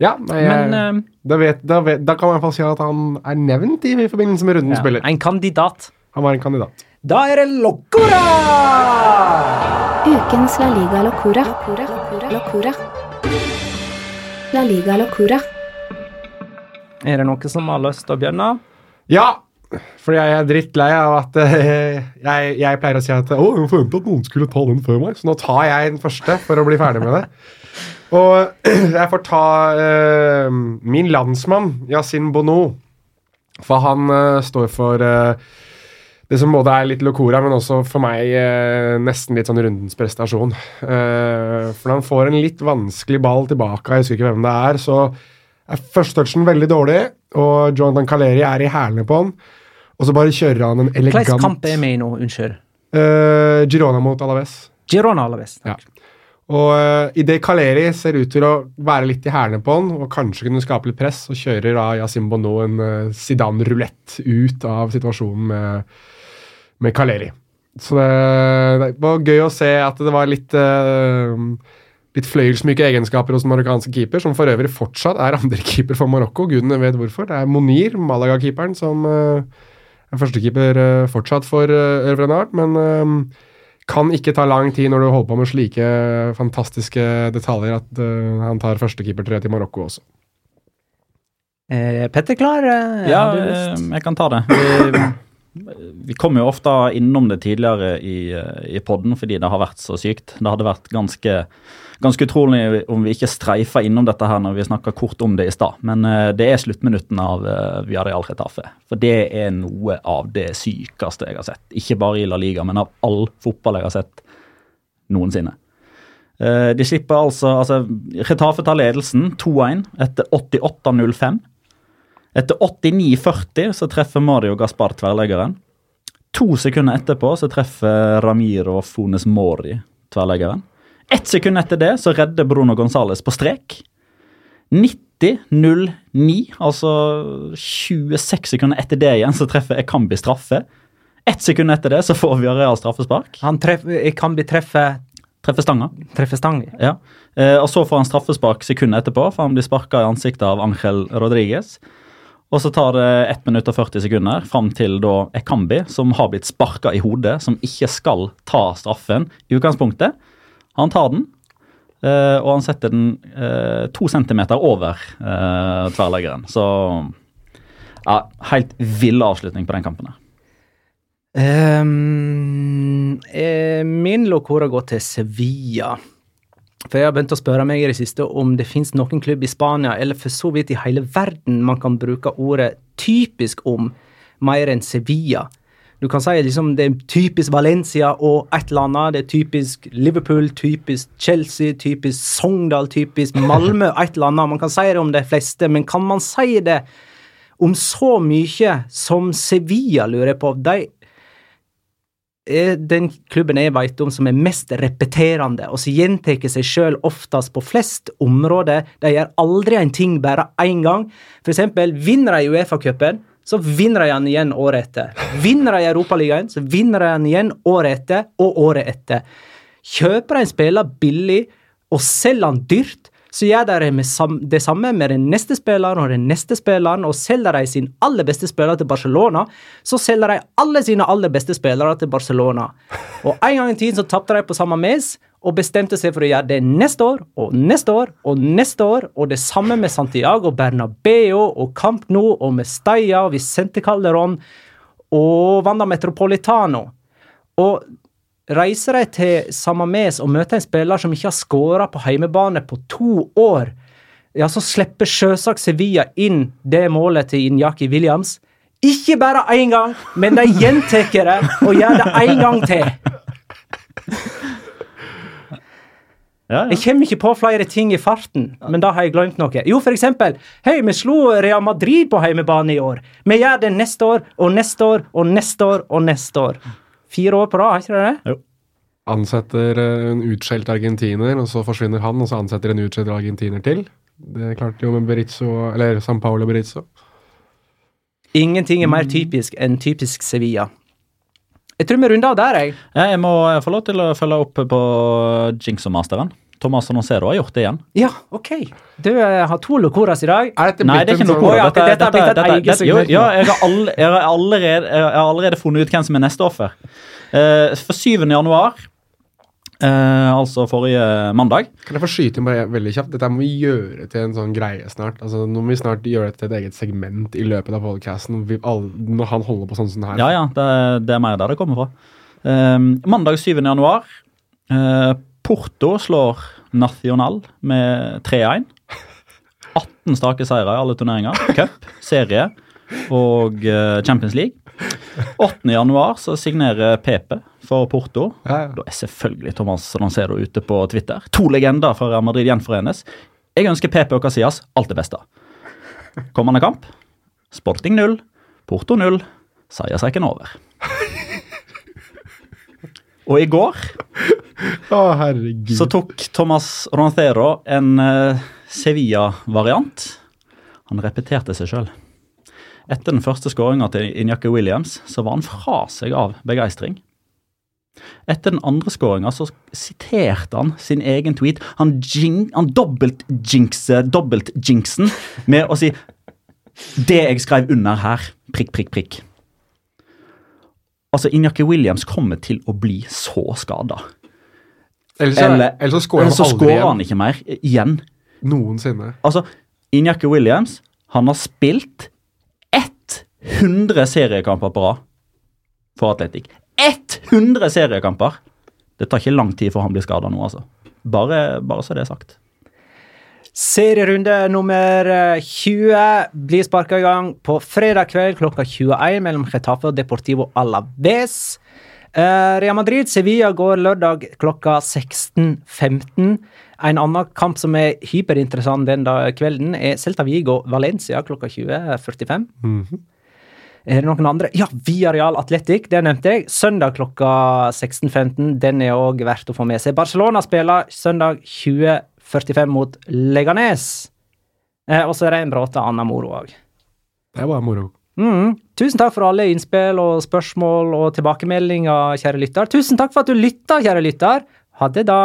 Ja, nei, jeg, Men eh, da, vet, da, vet, da kan man i hvert fall si at han er nevnt i, i forbindelse med rundens ja, spiller. en kandidat. Han var en kandidat. Da er det Locora! Ukens La Liga Locora. La Liga Locora. Er det noen som har lyst til å begynne? Ja! Fordi jeg er drittlei av at eh, jeg, jeg pleier å si at å, jeg forventa at noen skulle ta den før meg, så nå tar jeg den første for å bli ferdig med det. Og jeg får ta uh, min landsmann, Yasin Bono. For han uh, står for uh, det som både er litt locora, men også for meg eh, nesten litt sånn rundens prestasjon. Eh, for han får en litt vanskelig ball tilbake, jeg husker ikke hvem det er, så er førstetouchen veldig dårlig, og Jonathan Caleri er i hælene på han. Og så bare kjører han en elegant Hvilken kamp er vi i nå? Unnskyld. Uh, Girona mot Alaves. Girona Alaves. Ja. Og uh, idet Kaleri ser ut til å være litt i hælene på han, og kanskje kunne skape litt press, så kjører da Yasim Bono en uh, Zidane-rulett ut av situasjonen med, med Kaleri. Så det, det var gøy å se at det var litt uh, litt fløyelsmyke egenskaper hos den marokkanske keeper, som for øvrig fortsatt er andrekeeper for Marokko. Gudene vet hvorfor. Det er Monir, Malaga-keeperen, som uh, førstekeeper uh, fortsatt for uh, Nart, men uh, kan ikke ta lang tid når du holder på med slike fantastiske detaljer at han tar førstekeepertrøya til Marokko også. Eh, Petter klar? Eh, Ja, eh, jeg kan ta det. Vi, vi kommer jo ofte innom det tidligere i, eh, i podden fordi det har vært så sykt. Det hadde vært ganske, ganske utrolig om vi ikke streifa innom dette her når vi snakka kort om det i stad. Men eh, det er sluttminuttene av uh, Villarreal Retafe. For det er noe av det sykeste jeg har sett. Ikke bare i La Liga, men av all fotball jeg har sett noensinne. Eh, de slipper altså, altså Retafe tar ledelsen 2-1 etter 88-05. Etter 89-40 så treffer Mario Gaspar tverrleggeren. To sekunder etterpå så treffer Ramiro Fones Mori tverrleggeren. Ett sekund etter det så redder Bruno Gonzales på strek. 90-09, altså 26 sekunder etter det igjen, så treffer Ekambi straffe. Ett sekund etter det så får vi Real straffespark. Han treffer, Ekambi treffer Treffer stanga. Treffer stang. Ja. Eh, og så får han straffespark sekundet etterpå, for han blir sparka i ansiktet av Angel Rodriguez. Og så tar det 1 minutt og 40 sekunder fram til da Ekambi, som har blitt sparka i hodet, som ikke skal ta straffen i utgangspunktet. Han tar den, eh, og han setter den eh, to centimeter over eh, tverrleggeren. Så ja, helt vill avslutning på den kampen her. Um, eh, min lokora går til Sevilla. For jeg har begynt å spørre meg i det siste om det finnes noen klubb i Spania, eller for så vidt i hele verden, man kan bruke ordet typisk om, mer enn Sevilla. Du kan si liksom det er typisk Valencia og et eller annet. Det er typisk Liverpool, typisk Chelsea, typisk Sogndal, typisk Malmö, et eller annet. Man kan si det om de fleste, men kan man si det om så mye som Sevilla, lurer jeg på? De er den klubben jeg vet om som er mest repeterende, og som gjentar seg sjøl oftest på flest områder. De gjør aldri en ting bare én gang. For eksempel, vinner de Uefa-cupen, så vinner de den igjen året etter. Vinner de Europaligaen, så vinner de den igjen året etter og året etter. Kjøper de en spiller billig og selger han dyrt, så gjør de det, samme med den neste spilleren og den neste spilleren, og selger de sin aller beste spiller til Barcelona, så selger de alle sine aller beste spillere til Barcelona. Og en gang i tiden så tapte de på samme mes, og bestemte seg for å gjøre det neste år og neste år og neste år, og det samme med Santiago Bernabeu og Camp Nou og Mestalla og Vicente Calderón og Wanda Metropolitano. Og reiser de til Samames og møter en spiller som ikke har skåra på heimebane på to år, ja, så slipper sjølsagt Sevilla inn det målet til Inyaki Williams. Ikke bare én gang, men de gjentar det og gjør det én gang til. Ja, ja. Jeg kommer ikke på flere ting i farten, men da har jeg glemt noe. Jo, for eksempel, hei, vi slo Real Madrid på hjemmebane i år. Vi gjør det neste år og neste år og neste år og neste år. Fire år på rad, har ikke det det? Jo. Ansetter eh, en utskjelt argentiner, og så forsvinner han, og så ansetter en utskjelt argentiner til. Det klarte jo med Berizzo, eller San Paolo Berizzo. Ingenting er mer typisk enn typisk Sevilla. Jeg tror vi runder av der, jeg. Ja, Jeg må få lov til å følge opp på Jinxo-masteren. Thomas Annonsero har gjort det igjen. Ja, OK. Du eh, har to lokoras i dag. Er dette Nei, det er ikke noe sånn- ja, Dette- dette har blitt dette- dette- jo. Ja, jeg har, all, jeg, har allerede, jeg har allerede funnet ut hvem som er neste offer. Uh, for 7. januar, eh, altså forrige mandag Kan jeg få skyte inn bare veldig kjapt? Dette må vi gjøre til en sånn greie snart. Altså, Nå må vi snart gjøre det til et eget segment i løpet av podcasten. Når han holder på sånn som her. Ja, ja, det, det er mer der det kommer fra. Eh, mandag 7. januar. eh, Porto slår Nacional med 3-1. 18 strake seire i alle turneringer. Cup, serie og eh, Champions League. 8. januar så signerer Pepe for Porto. Ja, ja. Da er selvfølgelig Thomas Lancedo ute på Twitter. To legender fra Real Madrid gjenforenes. Jeg ønsker Pepe og Casillas alt det beste. Kommende kamp Sporting 0, Porto 0. Seiersrekken over. Og i går oh, så tok Thomas Roncero en eh, Sevilla-variant. Han repeterte seg sjøl. Etter den første skåringa til Injaki Williams så var han fra seg av begeistring. Etter den andre skåringa så siterte han sin egen tweet. Han, jing, han dobbelt-jinxer dobbelt-jinxen med å si 'Det jeg skrev under her', prikk, prikk, prikk. Altså, Injaki Williams kommer til å bli så skada. Eller, så- Eller, ellers så skårer eller han han ikke mer igjen. Noensinne. Altså, Injaki Williams han har spilt 100 seriekamper på rad for Atletic. 100 seriekamper! Det tar ikke lang tid før han blir skada nå, altså. Bare, bare så det er sagt. Serierunde nummer eh, 20 blir sparka i gang på fredag kveld klokka 21 mellom Getafe og Deportivo Alaves. Eh, Real Madrid-Sevilla går lørdag klokka 16.15. En annen kamp som er hyperinteressant den da kvelden, er Celta Vigo-Valencia klokka 20.45. Er det noen andre? Ja, Villarreal Atletic, det nevnte jeg. Søndag klokka 16.15. Den er òg verdt å få med seg. Barcelona spiller søndag 20.45 mot Leganes. Eh, og så er det en bråte anna moro òg. Det var moro. Mm. Tusen takk for alle innspill og spørsmål og tilbakemeldinger, kjære lytter. Tusen takk for at du lytta, kjære lytter. Ha det, da.